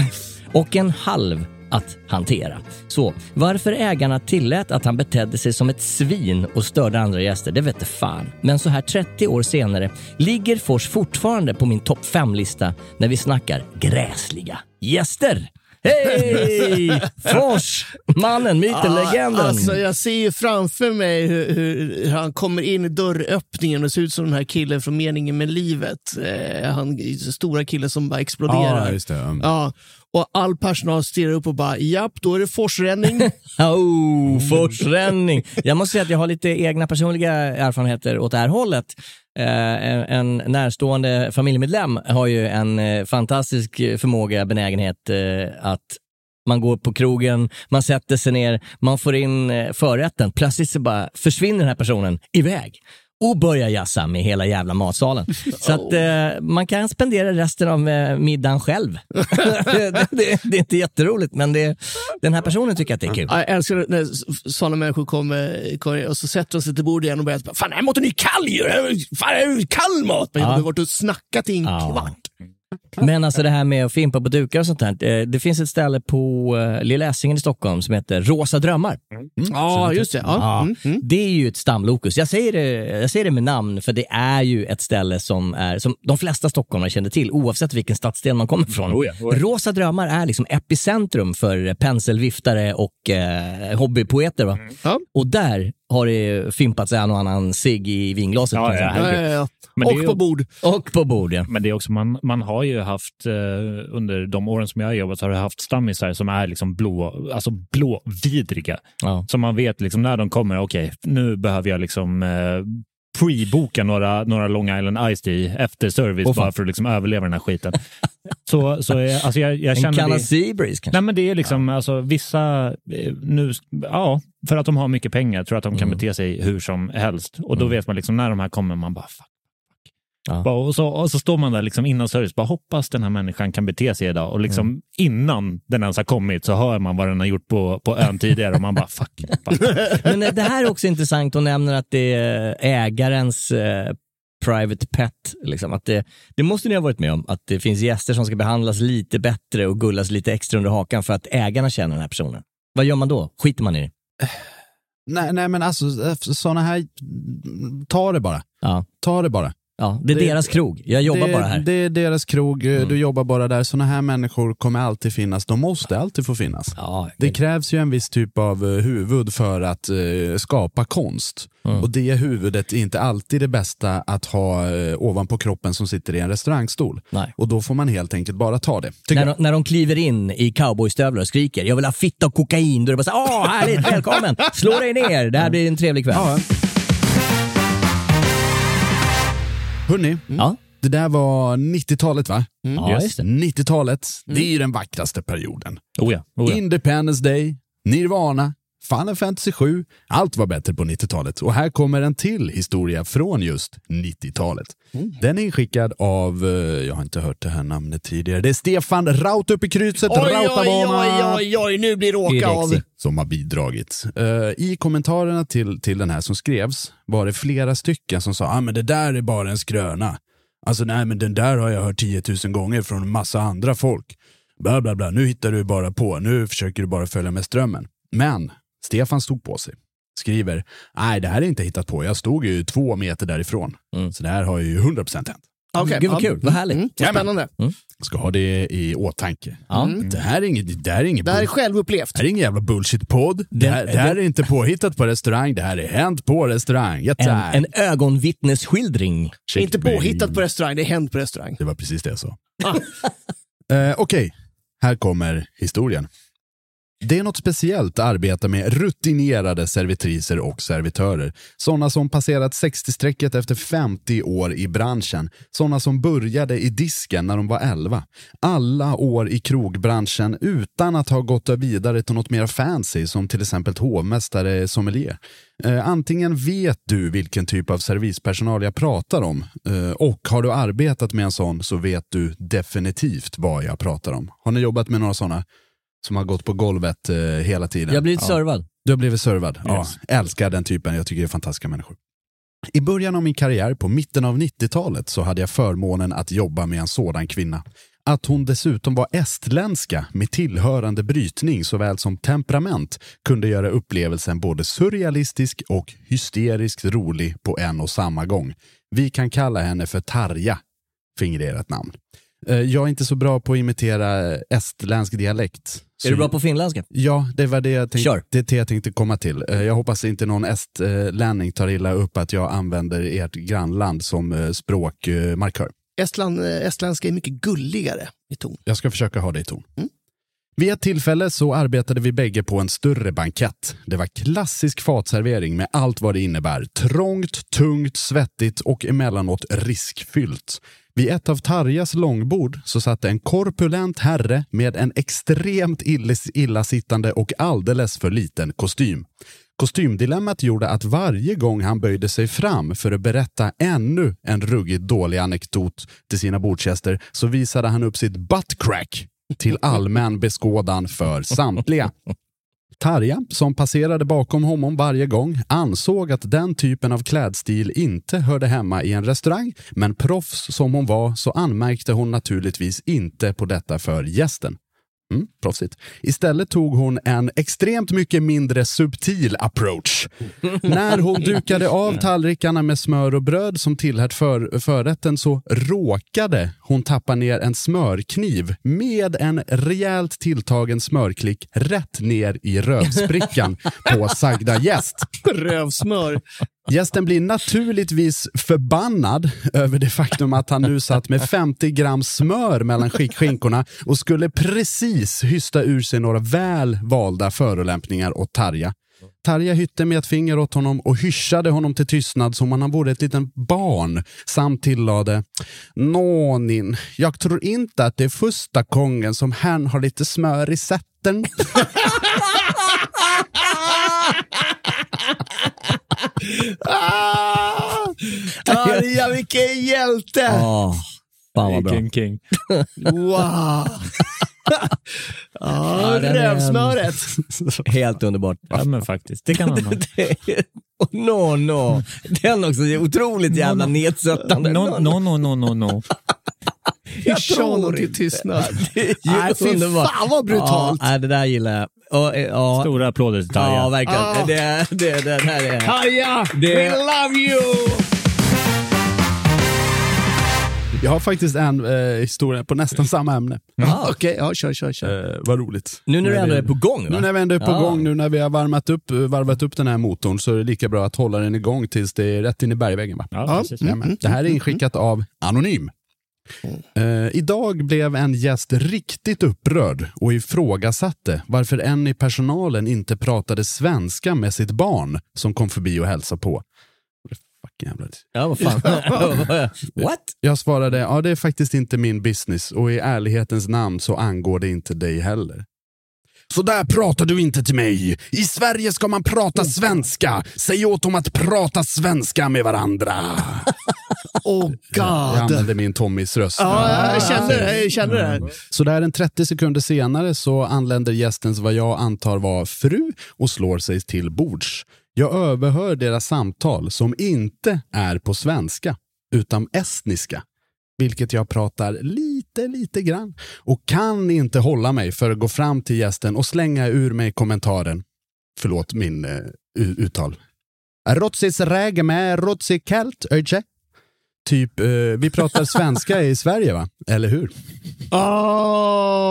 och en halv att hantera. Så varför ägarna tillät att han betedde sig som ett svin och störde andra gäster, det vet fan. Men så här 30 år senare ligger Fors fortfarande på min topp 5-lista när vi snackar gräsliga gäster. Hej! Fors! Mannen, myten, legenden. Alltså, jag ser ju framför mig hur, hur han kommer in i dörröppningen och ser ut som den här killen från Meningen med livet. Eh, han stora killen som bara exploderar. Ja, just det. Ja, och all personal stirrar upp och bara, japp, då är det forsränning. oh, forsränning. Jag måste säga att jag har lite egna personliga erfarenheter åt det här hållet. Eh, en närstående familjemedlem har ju en eh, fantastisk förmåga, benägenhet eh, att man går på krogen, man sätter sig ner, man får in eh, förrätten. Plötsligt så bara försvinner den här personen iväg och börjar jassa med hela jävla matsalen. Så att eh, man kan spendera resten av eh, middagen själv. det, det, det är inte jätteroligt, men det, den här personen tycker att det är kul. Ja, Jag älskar när sådana människor kommer, kommer och så sätter de sig till bordet igen och börjar Fan, den här maten är ju kall ju! Fan, det är ju kall mat! Men jag har varit och snackat i en kvart. Men alltså det här med att fimpa på dukar och sånt här. eh, Det finns ett ställe på eh, Lilla Essingen i Stockholm som heter Rosa Drömmar. Ja, just det. Ja. Mm, Det är ju ett stamlokus. Jag säger, det, jag säger det med namn för det är ju ett ställe som, är, som de flesta stockholmare känner till oavsett vilken stadsdel man kommer ifrån. Oh ja, oh ja. Rosa Drömmar är liksom epicentrum för penselviftare och eh, hobbypoeter. Va? Och där har det fimpats en och annan cigg i vinglaset. Ja, ja, ja, ja. Men Och ju- på bord. Och på bord, ja. Men det är också, man, man har ju haft, eh, under de åren som jag har jobbat, så har jag haft stammisar som är liksom blå, alltså blåvidriga. Så man vet liksom när de kommer, okej, nu behöver jag liksom eh, pre-boka några, några Long Island Ice Tea efter service fan. bara för att liksom överleva den här skiten. så, så jag, alltså jag, jag En känner Canna det- Seabreeze kanske? Nej, men det är liksom, alltså vissa, eh, nu, ja, för att de har mycket pengar tror jag att de Mm. kan bete sig hur som helst. Och då vet man liksom när de här kommer, man bara fuck. Bara, Och, så, och så står man där liksom innan service, bara hoppas den här människan kan bete sig idag. Och liksom Mm. innan den ens har kommit så hör man vad den har gjort på, på ön tidigare och man bara fuck. fuck. Men det här är också intressant och nämner att det är ägarens eh, private pet. Liksom. Att det, det måste ni ha varit med om, att det finns gäster som ska behandlas lite bättre och gullas lite extra under hakan för att ägarna känner den här personen. Vad gör man då? Skiter man i det? Nej, nej, men alltså sådana här, ta det bara. Ja. Ta det bara. Ja, det är deras krog. Jag jobbar det, bara här. Det är deras krog, Mm. du jobbar bara där. Sådana här människor kommer alltid finnas. De måste alltid få finnas. Ja, det krävs ju en viss typ av eh, huvud för att eh, skapa konst. Mm. Och det huvudet är inte alltid det bästa att ha eh, ovanpå kroppen som sitter i en restaurangstol. Nej. Och då får man helt enkelt bara ta det. När de, när de kliver in i cowboystövlar och skriker “Jag vill ha fitta och kokain”, då är det bara så “Åh, härligt, välkommen! Slå dig ner, det här blir en trevlig kväll”. Hörni, Ja. det där var 90-talet va? Ja, Yes. just det. 90-talet, det är ju den vackraste perioden. Oh ja, oh ja. Independence Day, Nirvana, Final Fantasy 7. Allt var bättre på 90-talet. Och här kommer en till historia från just 90-talet. Den är inskickad av, eh, jag har inte hört det här namnet tidigare, det är Stefan Raut upp i krysset, Oj, oj, Rautabana. oj, oj, oj, nu blir det åka av. Som har bidragit. Eh, I kommentarerna till, till den här som skrevs var det flera stycken som sa ah, men det där är bara en skröna. Alltså nej men den där har jag hört 10 000 gånger från en massa andra folk. Bla bla bla, nu hittar du bara på, nu försöker du bara följa med strömmen. Men Stefan stod på sig. Skriver, nej det här är inte hittat på, jag stod ju två meter därifrån. Så det här har ju 100% hänt. Okej, Gud vad kul, vad härligt. Mm, vad spännande. Ska ha det i åtanke. Mm. Det här är inget, det här är inget Det här är självupplevt. det här är ingen jävla bullshit-podd. Det, här, det här är inte påhittat på restaurang, det här är hänt på restaurang. Ja, En, en ögonvittnesskildring. Inte påhittat på restaurang, det är hänt på restaurang. Det var precis det jag sa. Ah. Eh, Okej, här kommer historien. Det är något speciellt att arbeta med rutinerade servitriser och servitörer. Sådana som passerat 60-strecket efter 50 år i branschen. Sådana som började i disken när de var 11. Alla år i krogbranschen utan att ha gått vidare till något mer fancy som till exempel hovmästare sommelier. Eh, antingen vet du vilken typ av servispersonal jag pratar om eh, och har du arbetat med en sån så vet du definitivt vad jag pratar om. Har ni jobbat med några sådana som har gått på golvet eh, hela tiden? Jag har blivit Ja. servad. Du har blivit servad? Yes. Ja, älskar den typen. Jag tycker det är fantastiska människor. I början av min karriär på mitten av 90-talet så hade jag förmånen att jobba med en sådan kvinna. Att hon dessutom var estländska med tillhörande brytning såväl som temperament kunde göra upplevelsen både surrealistisk och hysteriskt rolig på en och samma gång. Vi kan kalla henne för Tarja, fingererat namn. Eh, Jag är inte så bra på att imitera estländsk dialekt. Är du bra på finländska? Ja, det var det jag tänkte, Kör. det är det jag tänkte komma till. Eh, Jag hoppas inte någon estlänning tar illa upp att jag använder ert grannland som eh, språkmarkör. Estland, eh, estländska är mycket gulligare i ton. Jag ska försöka ha det i ton. Vid ett tillfälle så arbetade vi bägge på en större bankett. Det var klassisk fatservering med allt vad det innebär. Trångt, tungt, svettigt och emellanåt riskfyllt. Vid ett av Tarjas långbord så satt en korpulent herre med en extremt illasittande och alldeles för liten kostym. Kostymdilemmat gjorde att varje gång han böjde sig fram för att berätta ännu en ruggigt dålig anekdot till sina bordsgäster så visade han upp sitt buttcrack till allmän beskådan för samtliga. Tarja, som passerade bakom honom varje gång, ansåg att den typen av klädstil inte hörde hemma i en restaurang, men proffs som hon var så anmärkte hon naturligtvis inte på detta för gästen. Mm, proffsigt. Istället tog hon en extremt mycket mindre subtil approach. När hon dukade av tallrikarna med smör och bröd som tillhört för, förrätten så råkade hon tappa ner en smörkniv med en rejält tilltagen smörklick rätt ner i rövsprickan på sagda gäst. Rövsmör. Gästen blir naturligtvis förbannad över det faktum att han nu satt med 50 gram smör mellan skinkorna och skulle precis hysta ur sig några väl valda förolämpningar åt Tarja. Tarja hytte med ett finger åt honom och hyschade honom till tystnad som om han vore ett litet barn samt tillade Nånin, jag tror inte att det är första gången som herrn har lite smör i sätten. Ah! Tarja, vilken hjälte! Ja, fan vad bra. King King. Wow! Ja, rövsmöret. Helt underbart. Ja men faktiskt, det kan han ha. Och no, no. Den också är otroligt jävla nedsättande. No, no, no, no, no, no. Till tystnad. Nej, fy fan vad brutalt. Ja, det där gillar jag. Och, eh, ja, Stora applåder till Tarja. ja verkligen. Ah. Det, det, det här är... Tarja, Det- we love you! Jag har faktiskt en eh, historia på nästan samma ämne. Ah, Okej, ja, kör, kör, kör. Eh, vad roligt. Nu när du vi- ändå är på gång va? Nu när vi ändå är på Ja. gång, nu när vi har varvat upp, varvat upp den här motorn så är det lika bra att hålla den igång tills det är rätt in i bergväggen. Va? Ja, precis. Jajamän. Det här är inskickat av Anonym. Eh, idag blev en gäst riktigt upprörd och ifrågasatte varför en i personalen inte pratade svenska med sitt barn som kom förbi och hälsade på. Ja, vad fan. What? Jag svarade, ja det är faktiskt inte min business och i ärlighetens namn så angår det inte dig heller. Så där pratar du inte till mig. I Sverige ska man prata svenska. Säg åt dem att prata svenska med varandra. Oh Jag god. använde min Tommys röst. Ja, jag kände det. Jag kände det. Så där en 30 sekunder senare så anländer gästens vad jag antar var fru och slår sig till bords. Jag överhör deras samtal som inte är på svenska utan estniska. Vilket jag pratar lite, lite grann. Och kan inte hålla mig för att gå fram till gästen och slänga ur mig kommentaren. Förlåt min uh, uttal. Rotsis räge med rotsi kelt, öjtje. typ, eh, vi pratar svenska i Sverige va? Eller hur? Oh.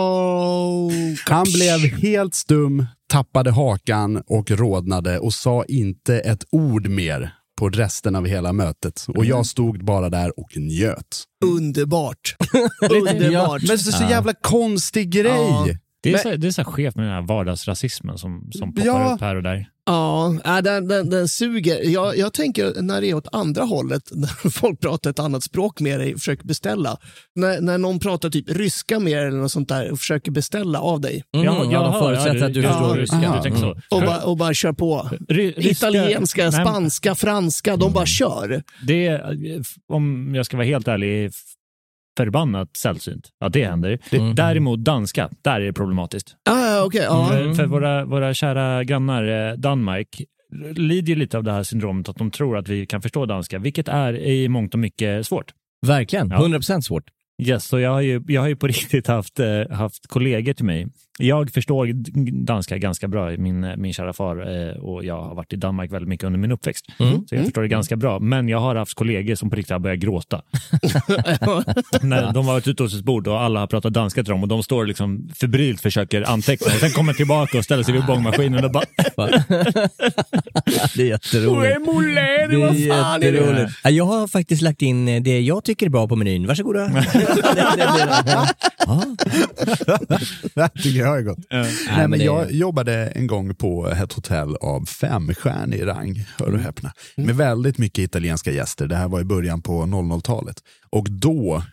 Han blev helt stum, tappade hakan och rodnade och sa inte ett ord mer på resten av hela mötet. Och jag stod bara där och njöt. Underbart. Underbart. Men så, så jävla konstig grej. Det är, Men- så, det är så skevt med den här vardagsrasismen som, som poppar Ja. upp här och där. Ja, äh, den, den, den suger. Jag, jag tänker när det är åt andra hållet, när folk pratar ett annat språk med dig och försöker beställa. När, när någon pratar typ ryska med dig eller något sånt där och försöker beställa av dig. Mm, Ja, ja, de förutsätter ja, att du du- förstår ja, ryska. aha. Du tänker så. Och, bara, och bara kör på. Ry- ryska- Italienska, Nej, spanska, franska, de bara kör. Det är, om jag ska vara helt ärlig, förbannat sällsynt att det händer. Mm. Däremot danska, där är det problematiskt. Ah, okay, ja. För, för våra, våra kära grannar eh, Danmark lider ju lite av det här syndromet att de tror att vi kan förstå danska, vilket är i mångt och mycket svårt. Verkligen, Ja. 100% svårt. Yes, så jag har ju, jag har ju på riktigt haft, eh, haft kollegor till mig. Jag förstår danska ganska bra, min, eh, min kära far eh, och jag har varit i Danmark väldigt mycket under min uppväxt. Mm. Så jag förstår det ganska bra. Men jag har haft kollegor som på riktigt har börjat gråta. När de har varit ute hos ett bord och alla har pratat danska till dem och de står liksom febrilt försöker anteckna och sen kommer tillbaka och ställer sig vid bångmaskinen och bara Det är jätteroligt. Det är jätteroligt. Jag har faktiskt lagt in eh, det jag tycker är bra på menyn. Varsågoda. Det tycker jag är gott. Nej, men jag jobbade en gång på ett hotell av femstjärnig rang, hör och häpna, med väldigt mycket italienska gäster. Det här var i början på 00-talet. Och då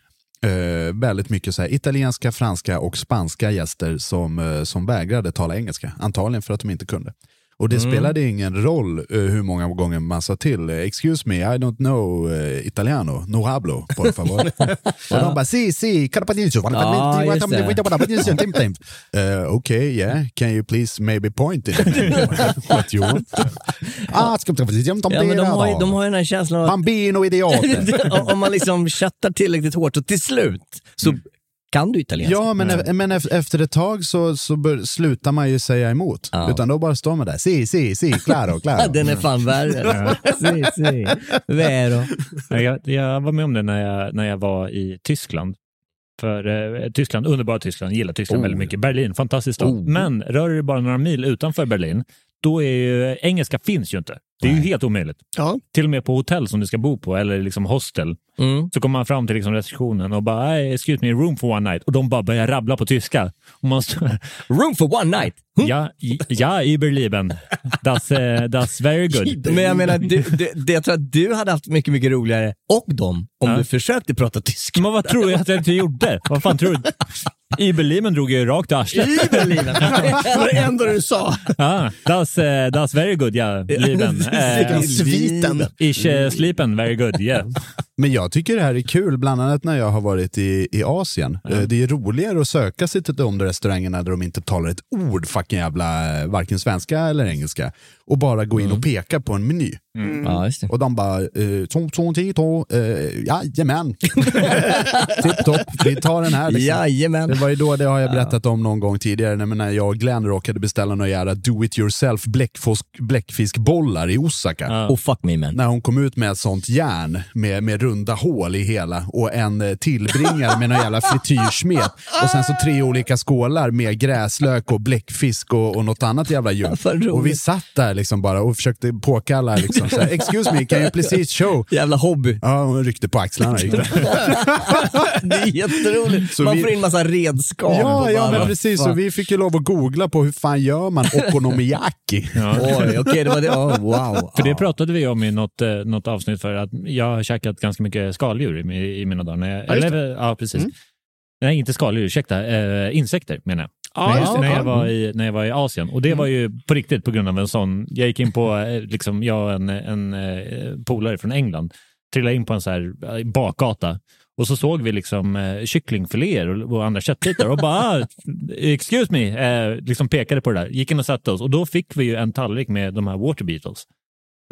eh, väldigt mycket så här, italienska, franska och spanska gäster som, eh, som vägrade tala engelska. Antagligen för att de inte kunde. Och det Mm. spelade ingen roll eh, hur många gånger man sa till, eh, excuse me, I don't know eh, italiano, no hablo, por favor. och de bara, si, si, just uh, okay, yeah, can you please maybe point it? What you want? Ah, Ja, men de, har ju, de har ju den här känslan av Bambino idiot. om, man liksom chattar tillräckligt hårt och till slut så kan du italienska. Ja, men, e- men ef- efter ett tag så, så bör, slutar man ju säga emot. Ja. Utan då bara står man där, si, si, si, claro, claro. Den är fan värre. si, si. Vero. Jag, jag var med om det när jag, när jag var i Tyskland. För eh, Tyskland, underbara Tyskland, gillar Tyskland Oh. väldigt mycket. Berlin, fantastiskt stad. Oh. Men rör du bara några mil utanför Berlin, då är ju, engelska finns ju inte. Det är ju helt omöjligt. Ja. Till och med på hotell som du ska bo på, eller liksom hostel, Mm. så kommer man fram till liksom receptionen och bara "Hey, “excuse me, room for one night” och de bara börjar rabbla på tyska. Och man står, Room for one night. ja, ja, Überleben. Das, eh, das very good. Men jag menar, du, du, det, jag tror att du hade haft mycket, mycket roligare, och dem, om Ja. du försökte prata tyska. Men vad tror jag att jag inte gjorde? Vad fan tror du? Überleben drog ju rakt i arslet. Det var det enda du sa. Ah, das, eh, das very good, ja. Lieben. Eh, Sviten. ich eh, sleepen very good, yeah. Men jag tycker det här är kul, bland annat när jag har varit i, i Asien. Eh, Det är roligare att söka sig till de där restaurangerna där de inte talar ett ord fucking jävla, varken svenska eller engelska. Och bara gå in och peka på en meny. Ja, just det. Och de bara, eh, tom, tom, tito, eh, jajamän. Tipptopp, vi tar den här. Liksom. Jajamän. Det var ju då, det har jag berättat om någon gång tidigare, när jag och Glenn råkade beställa några jävla do it yourself bläckfisk, bläckfiskbollar i Osaka. Oh fuck me man. När hon kom ut med ett sånt järn med, med runda hål i hela och en eh, tillbringare med någon jävla frityrsmet och sen så tre olika skålar med gräslök och bläckfisk och, och något annat jävla roligt. Och vi satt där liksom bara och försökte påkalla liksom, så här, excuse me, can you please show? Jävla hobby. Ja, hon ryckte på axlarna. Gick det. Det är jätteroligt. Så Man vi- får in massa redskap. Ja, ja men precis. Så vi fick ju lov att googla på hur fan gör man okonomiyaki? Oj, okej, det var det. Oh, wow. För det pratade vi om i något, eh, något avsnitt för att jag har käkat ganska mycket skaldjur i, i mina dagar. Jag, Ja, eller, ja, precis. Nej, inte skaldjur, ursäkta. Eh, insekter menar jag. Ja, när, det. när, jag Ja. var i, när jag var i Asien. Och det var ju på riktigt på grund av en sån, jag gick in på, eh, liksom, jag och en, en eh, polare från England, trillade in på en så här eh, bakgata. Och så såg vi liksom eh, kycklingfiléer och, och andra köttbitar och bara ah, “excuse me” eh, liksom pekade på det där. Gick in och satte oss och då fick vi ju en tallrik med de här water beetles.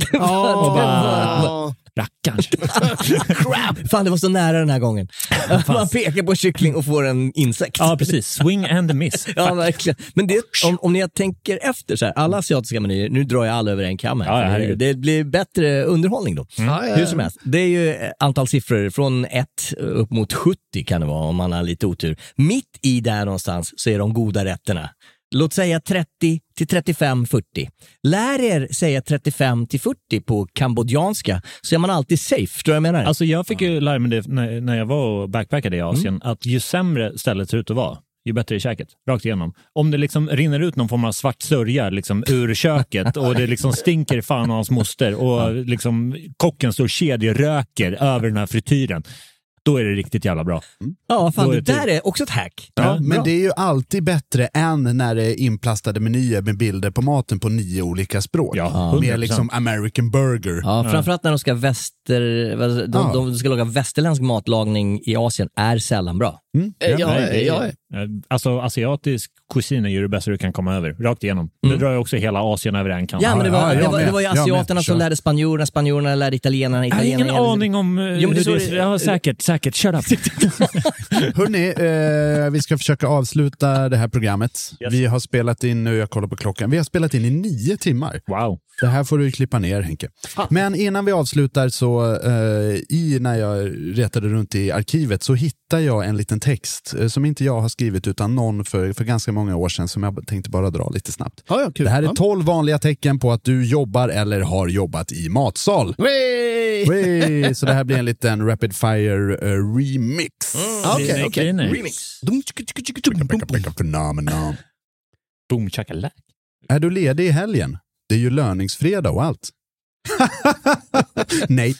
Ja. Och bara- Rackarns. Crap! Fan, det var så nära den här gången. Man pekar på kyckling och får en insekt. Ja, precis. Swing and a miss. Ja, verkligen. Men det, om, om ni tänker efter, så här, alla asiatiska menyer, nu drar jag alla över en kam här. Ja, det, blir bättre underhållning då. Ja, ja, Hur som helst, det är ju eh, antal siffror från 1 upp mot 70 kan det vara om man har lite otur. Mitt i där någonstans så är de goda rätterna. Låt säga 30 till 35, 40. Lär er säga 35 till 40 på kambodjanska så är man alltid safe. Vad jag menar? Alltså jag fick ju lära mig det när, när jag var och backpackade i Asien, att ju sämre stället ser ut att vara, ju bättre är käket. Rakt igenom. Om det liksom rinner ut någon form av svart sörja liksom, ur köket och det liksom stinker fan av hans moster och liksom, kocken står och kedjeröker över den här frityren, då är det riktigt jävla bra. ja, fan, det det där är också ett hack. Ja, men bra. det är ju alltid bättre än när det är inplastade menyer med bilder på maten på nio olika språk. Ja, 100%. Mer liksom American burger. Ja, framförallt när de ska väster, de, Ja. de ska laga västerländsk matlagning i Asien är sällan bra. Mm. Eh, Ja, Nej, det är- ja, Eh, Alltså asiatisk kusin är ju det bästa du kan komma över, rakt igenom. Mm. Nu drar jag också hela Asien över en kam. Ja, men det var, ja, jag det var, det var ju Jag asiaterna som lärde spanjorerna, spanjorerna lärde italienarna, Jag har italienarna. ingen aning om Jo, men det hur står det det- Ja, säkert, säkert. Shut up. Hörni, eh, vi ska försöka avsluta det här programmet. Yes. Vi har spelat in, nu jag kollar på klockan, vi har spelat in i nio timmar. Wow. Det här får du klippa ner Henke. Men innan vi avslutar så, eh, i när jag retade runt i arkivet så hittade jag en liten text eh, som inte jag har skrivit utan någon för, för ganska många år sedan som jag tänkte bara dra lite snabbt. Ja, ja, kul. Det här är Ja. 12 vanliga tecken på att du jobbar eller har jobbat i matsal. Wey! Wey! Så det här blir en liten rapid fire eh, remix. Okej, Remix. okej. Remix. Phenomenon. Boom chakalak. Är du ledig i helgen? Det är ju löningsfredag och allt. Nej.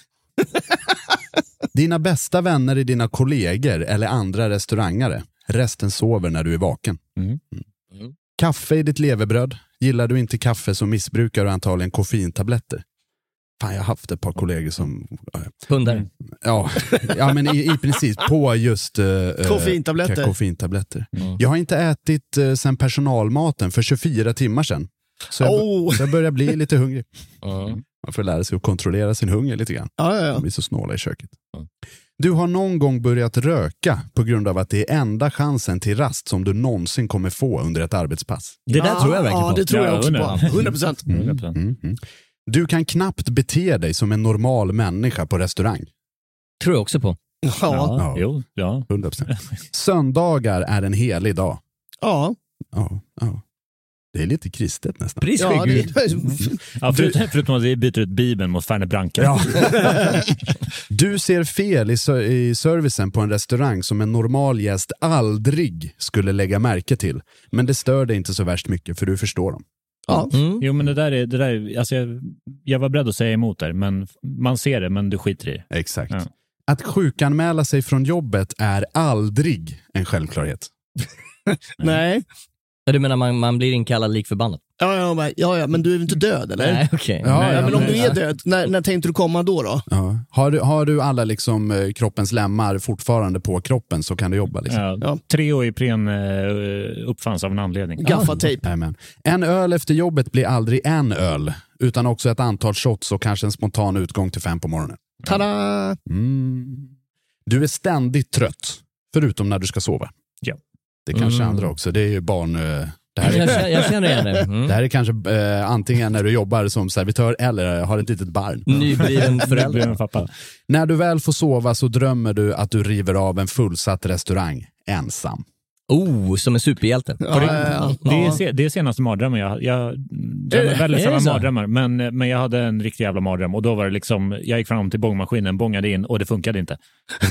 Dina bästa vänner är dina kollegor eller andra restaurangare. Resten sover när du är vaken. Mm. Mm. Kaffe i ditt levebröd. Gillar du inte kaffe så missbrukar du antagligen koffeintabletter. Fan, jag har haft ett par kollegor som... Hundar. Ja, ja men i, i princip på just uh, Koffeintabletter. koffeintabletter. Mm. Jag har inte ätit uh, sen personalmaten för 24 timmar sedan. Så jag, Oh. så jag börjar bli lite hungrig. Mm. Man får lära sig att kontrollera sin hunger lite grann. Ja, ja, De ja. blir så snåla i köket. Mm. Du har någon gång börjat röka på grund av att det är enda chansen till rast som du någonsin kommer få under ett arbetspass. Det där tror jag verkligen Ja, på. det tror jag Ja, också på. hundra. 100 procent. Mm, 100%. mm, mm. Du kan knappt bete dig som en normal människa på restaurang. Tror jag också på. Ja. Ja, jo, ja. 100%. Söndagar är en helig dag. Ja. Ja, ja. Det är lite kristet nästan. Pris ja det, Ja, förutom, förutom att vi byter ut Bibeln mot Ferne Branca. Ja. Du ser fel i, i servicen på en restaurang som en normal gäst aldrig skulle lägga märke till. Men det stör dig inte så värst mycket för du förstår dem. ja. Mm. Jo, men det där är... Det där är alltså jag, jag var beredd att säga emot där, men man ser det, men du skiter i det. Exakt. Ja. Att sjukanmäla sig från jobbet är aldrig en självklarhet. Nej. Ja, Du menar man, man blir inkallad lik förbannat? Ja, ja, men- ja, ja, men du är inte död eller? Nej, okej. Ja, Ja, ja, men om du är död, när, när tänkte du komma då? då? Ja. Har, du, har du alla liksom, eh, kroppens lemmar fortfarande på kroppen så kan du jobba. Liksom. Ja, Ja. Treo i pren eh, uppfanns av en anledning. Gaffatejp. Amen. En öl efter jobbet blir aldrig en öl, utan också ett antal shots och kanske en spontan utgång till fem på morgonen. Tada! Mm. Du är ständigt trött, förutom när du ska sova. Det kanske Mm. andra också. Det är ju barn... eh, Det här är, jag känner igen det. Mm. det här är kanske eh, antingen när du jobbar som servitör eller har ett litet barn. Nybliven Det förälder. pappa. När du väl får sova så drömmer du att du river av en fullsatt restaurang ensam. Oh, som en superhjälte. Ja, ja, ja. Det är, det är senaste mardrömmen jag Jag Är drömmer det- väldigt det sällan mardrömmar, men, men jag hade en riktig jävla mardröm och då var det liksom, jag gick fram till bångmaskinen, bångade in och det funkade inte.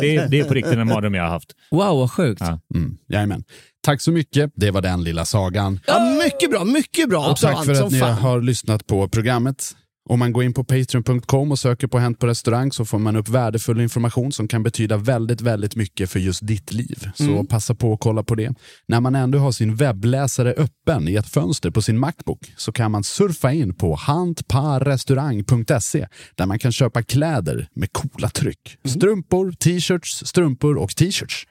det, är, det är på riktigt en mardröm jag har haft. Wow, vad sjukt. Ja. Mm, jajamän. Tack så mycket. Det var den lilla sagan. Ja, mycket bra, mycket bra. Och tack för att ni fan. har lyssnat på programmet. Om man går in på patreon.com och söker på Hänt på restaurang så får man upp värdefull information som kan betyda väldigt, väldigt mycket för just ditt liv. Så Mm. passa på att kolla på det. När man ändå har sin webbläsare öppen i ett fönster på sin Macbook så kan man surfa in på hantparrestaurang.se där man kan köpa kläder med coola tryck. Mm. Strumpor, t-shirts, strumpor och t-shirts.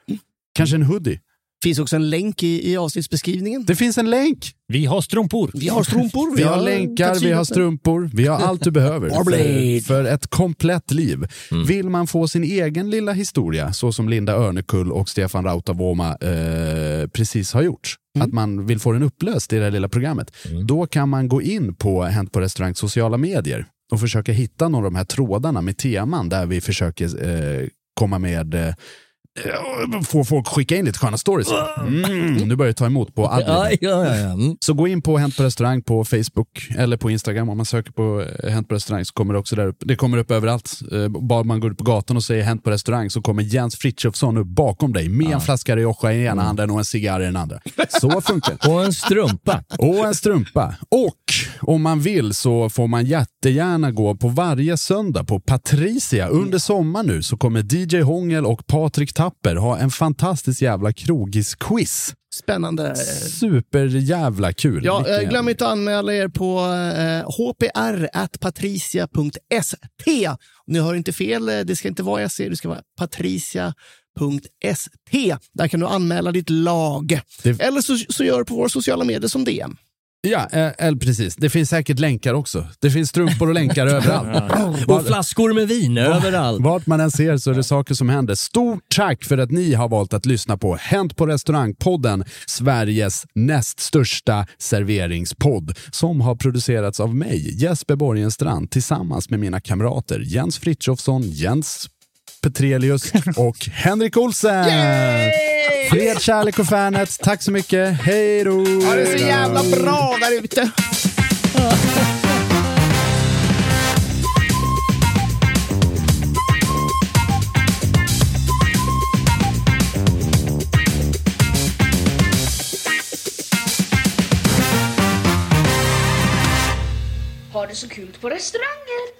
Kanske en hoodie. Finns också en länk i, i avsnittsbeskrivningen. Det finns en länk! Vi har strumpor. Vi har strumpor. Vi har länkar, vi har strumpor, vi har allt du behöver för, för ett komplett liv. Vill man få sin egen lilla historia, så som Linda Örnekull och Stefan Rautavuoma eh, precis har gjort, att man vill få den upplöst i det här lilla programmet, då kan man gå in på Hänt på restaurang sociala medier och försöka hitta några av de här trådarna med teman där vi försöker eh, komma med eh, eh, få folk skicka in lite sköna stories. Mm, nu börjar det ta emot på admin. Ja, ja, ja. Mm. Så gå in på Hänt på restaurang på Facebook eller på Instagram. Om man söker på eh, Hänt på restaurang så kommer det också där upp. Det kommer upp överallt. Eh, Bara man går ut på gatan och säger Hänt på restaurang så kommer Jens Frithiofsson upp bakom dig med en flaska Rioja i ena handen och en cigarr i den andra. Så funkar det. Och en strumpa. Och en strumpa. Och om man vill så får man jättegärna gå på varje söndag på Patricia. Under sommaren nu så kommer DJ Hångel och Patrik Tapper ha en fantastisk jävla krogis-quiz. Spännande. Superjävla kul. Ja, Vilken eh, glöm inte att anmäla er på eh, hpr.patricia.st. Ni hör inte fel, eh, det ska inte vara se, det ska vara patricia.st. Där kan du anmäla ditt lag. Det- Eller så, så gör du på våra sociala medier som DM. Ja, eh, eller precis. Det finns säkert länkar också. Det finns strumpor och länkar överallt. Och flaskor med vin överallt. Vart man än ser så är det saker som händer. Stort tack för att ni har valt att lyssna på Hänt på restaurangpodden, Sveriges näst största serveringspodd, som har producerats av mig, Jesper Borgenstrand, tillsammans med mina kamrater Jens Frithiofsson, Jens Petrelius och Henrik Olsen. Fred, kärlek och fanet. Tack så mycket. Hej då! Ja, det är så jävla bra där ute. Ha det så kul på restauranger.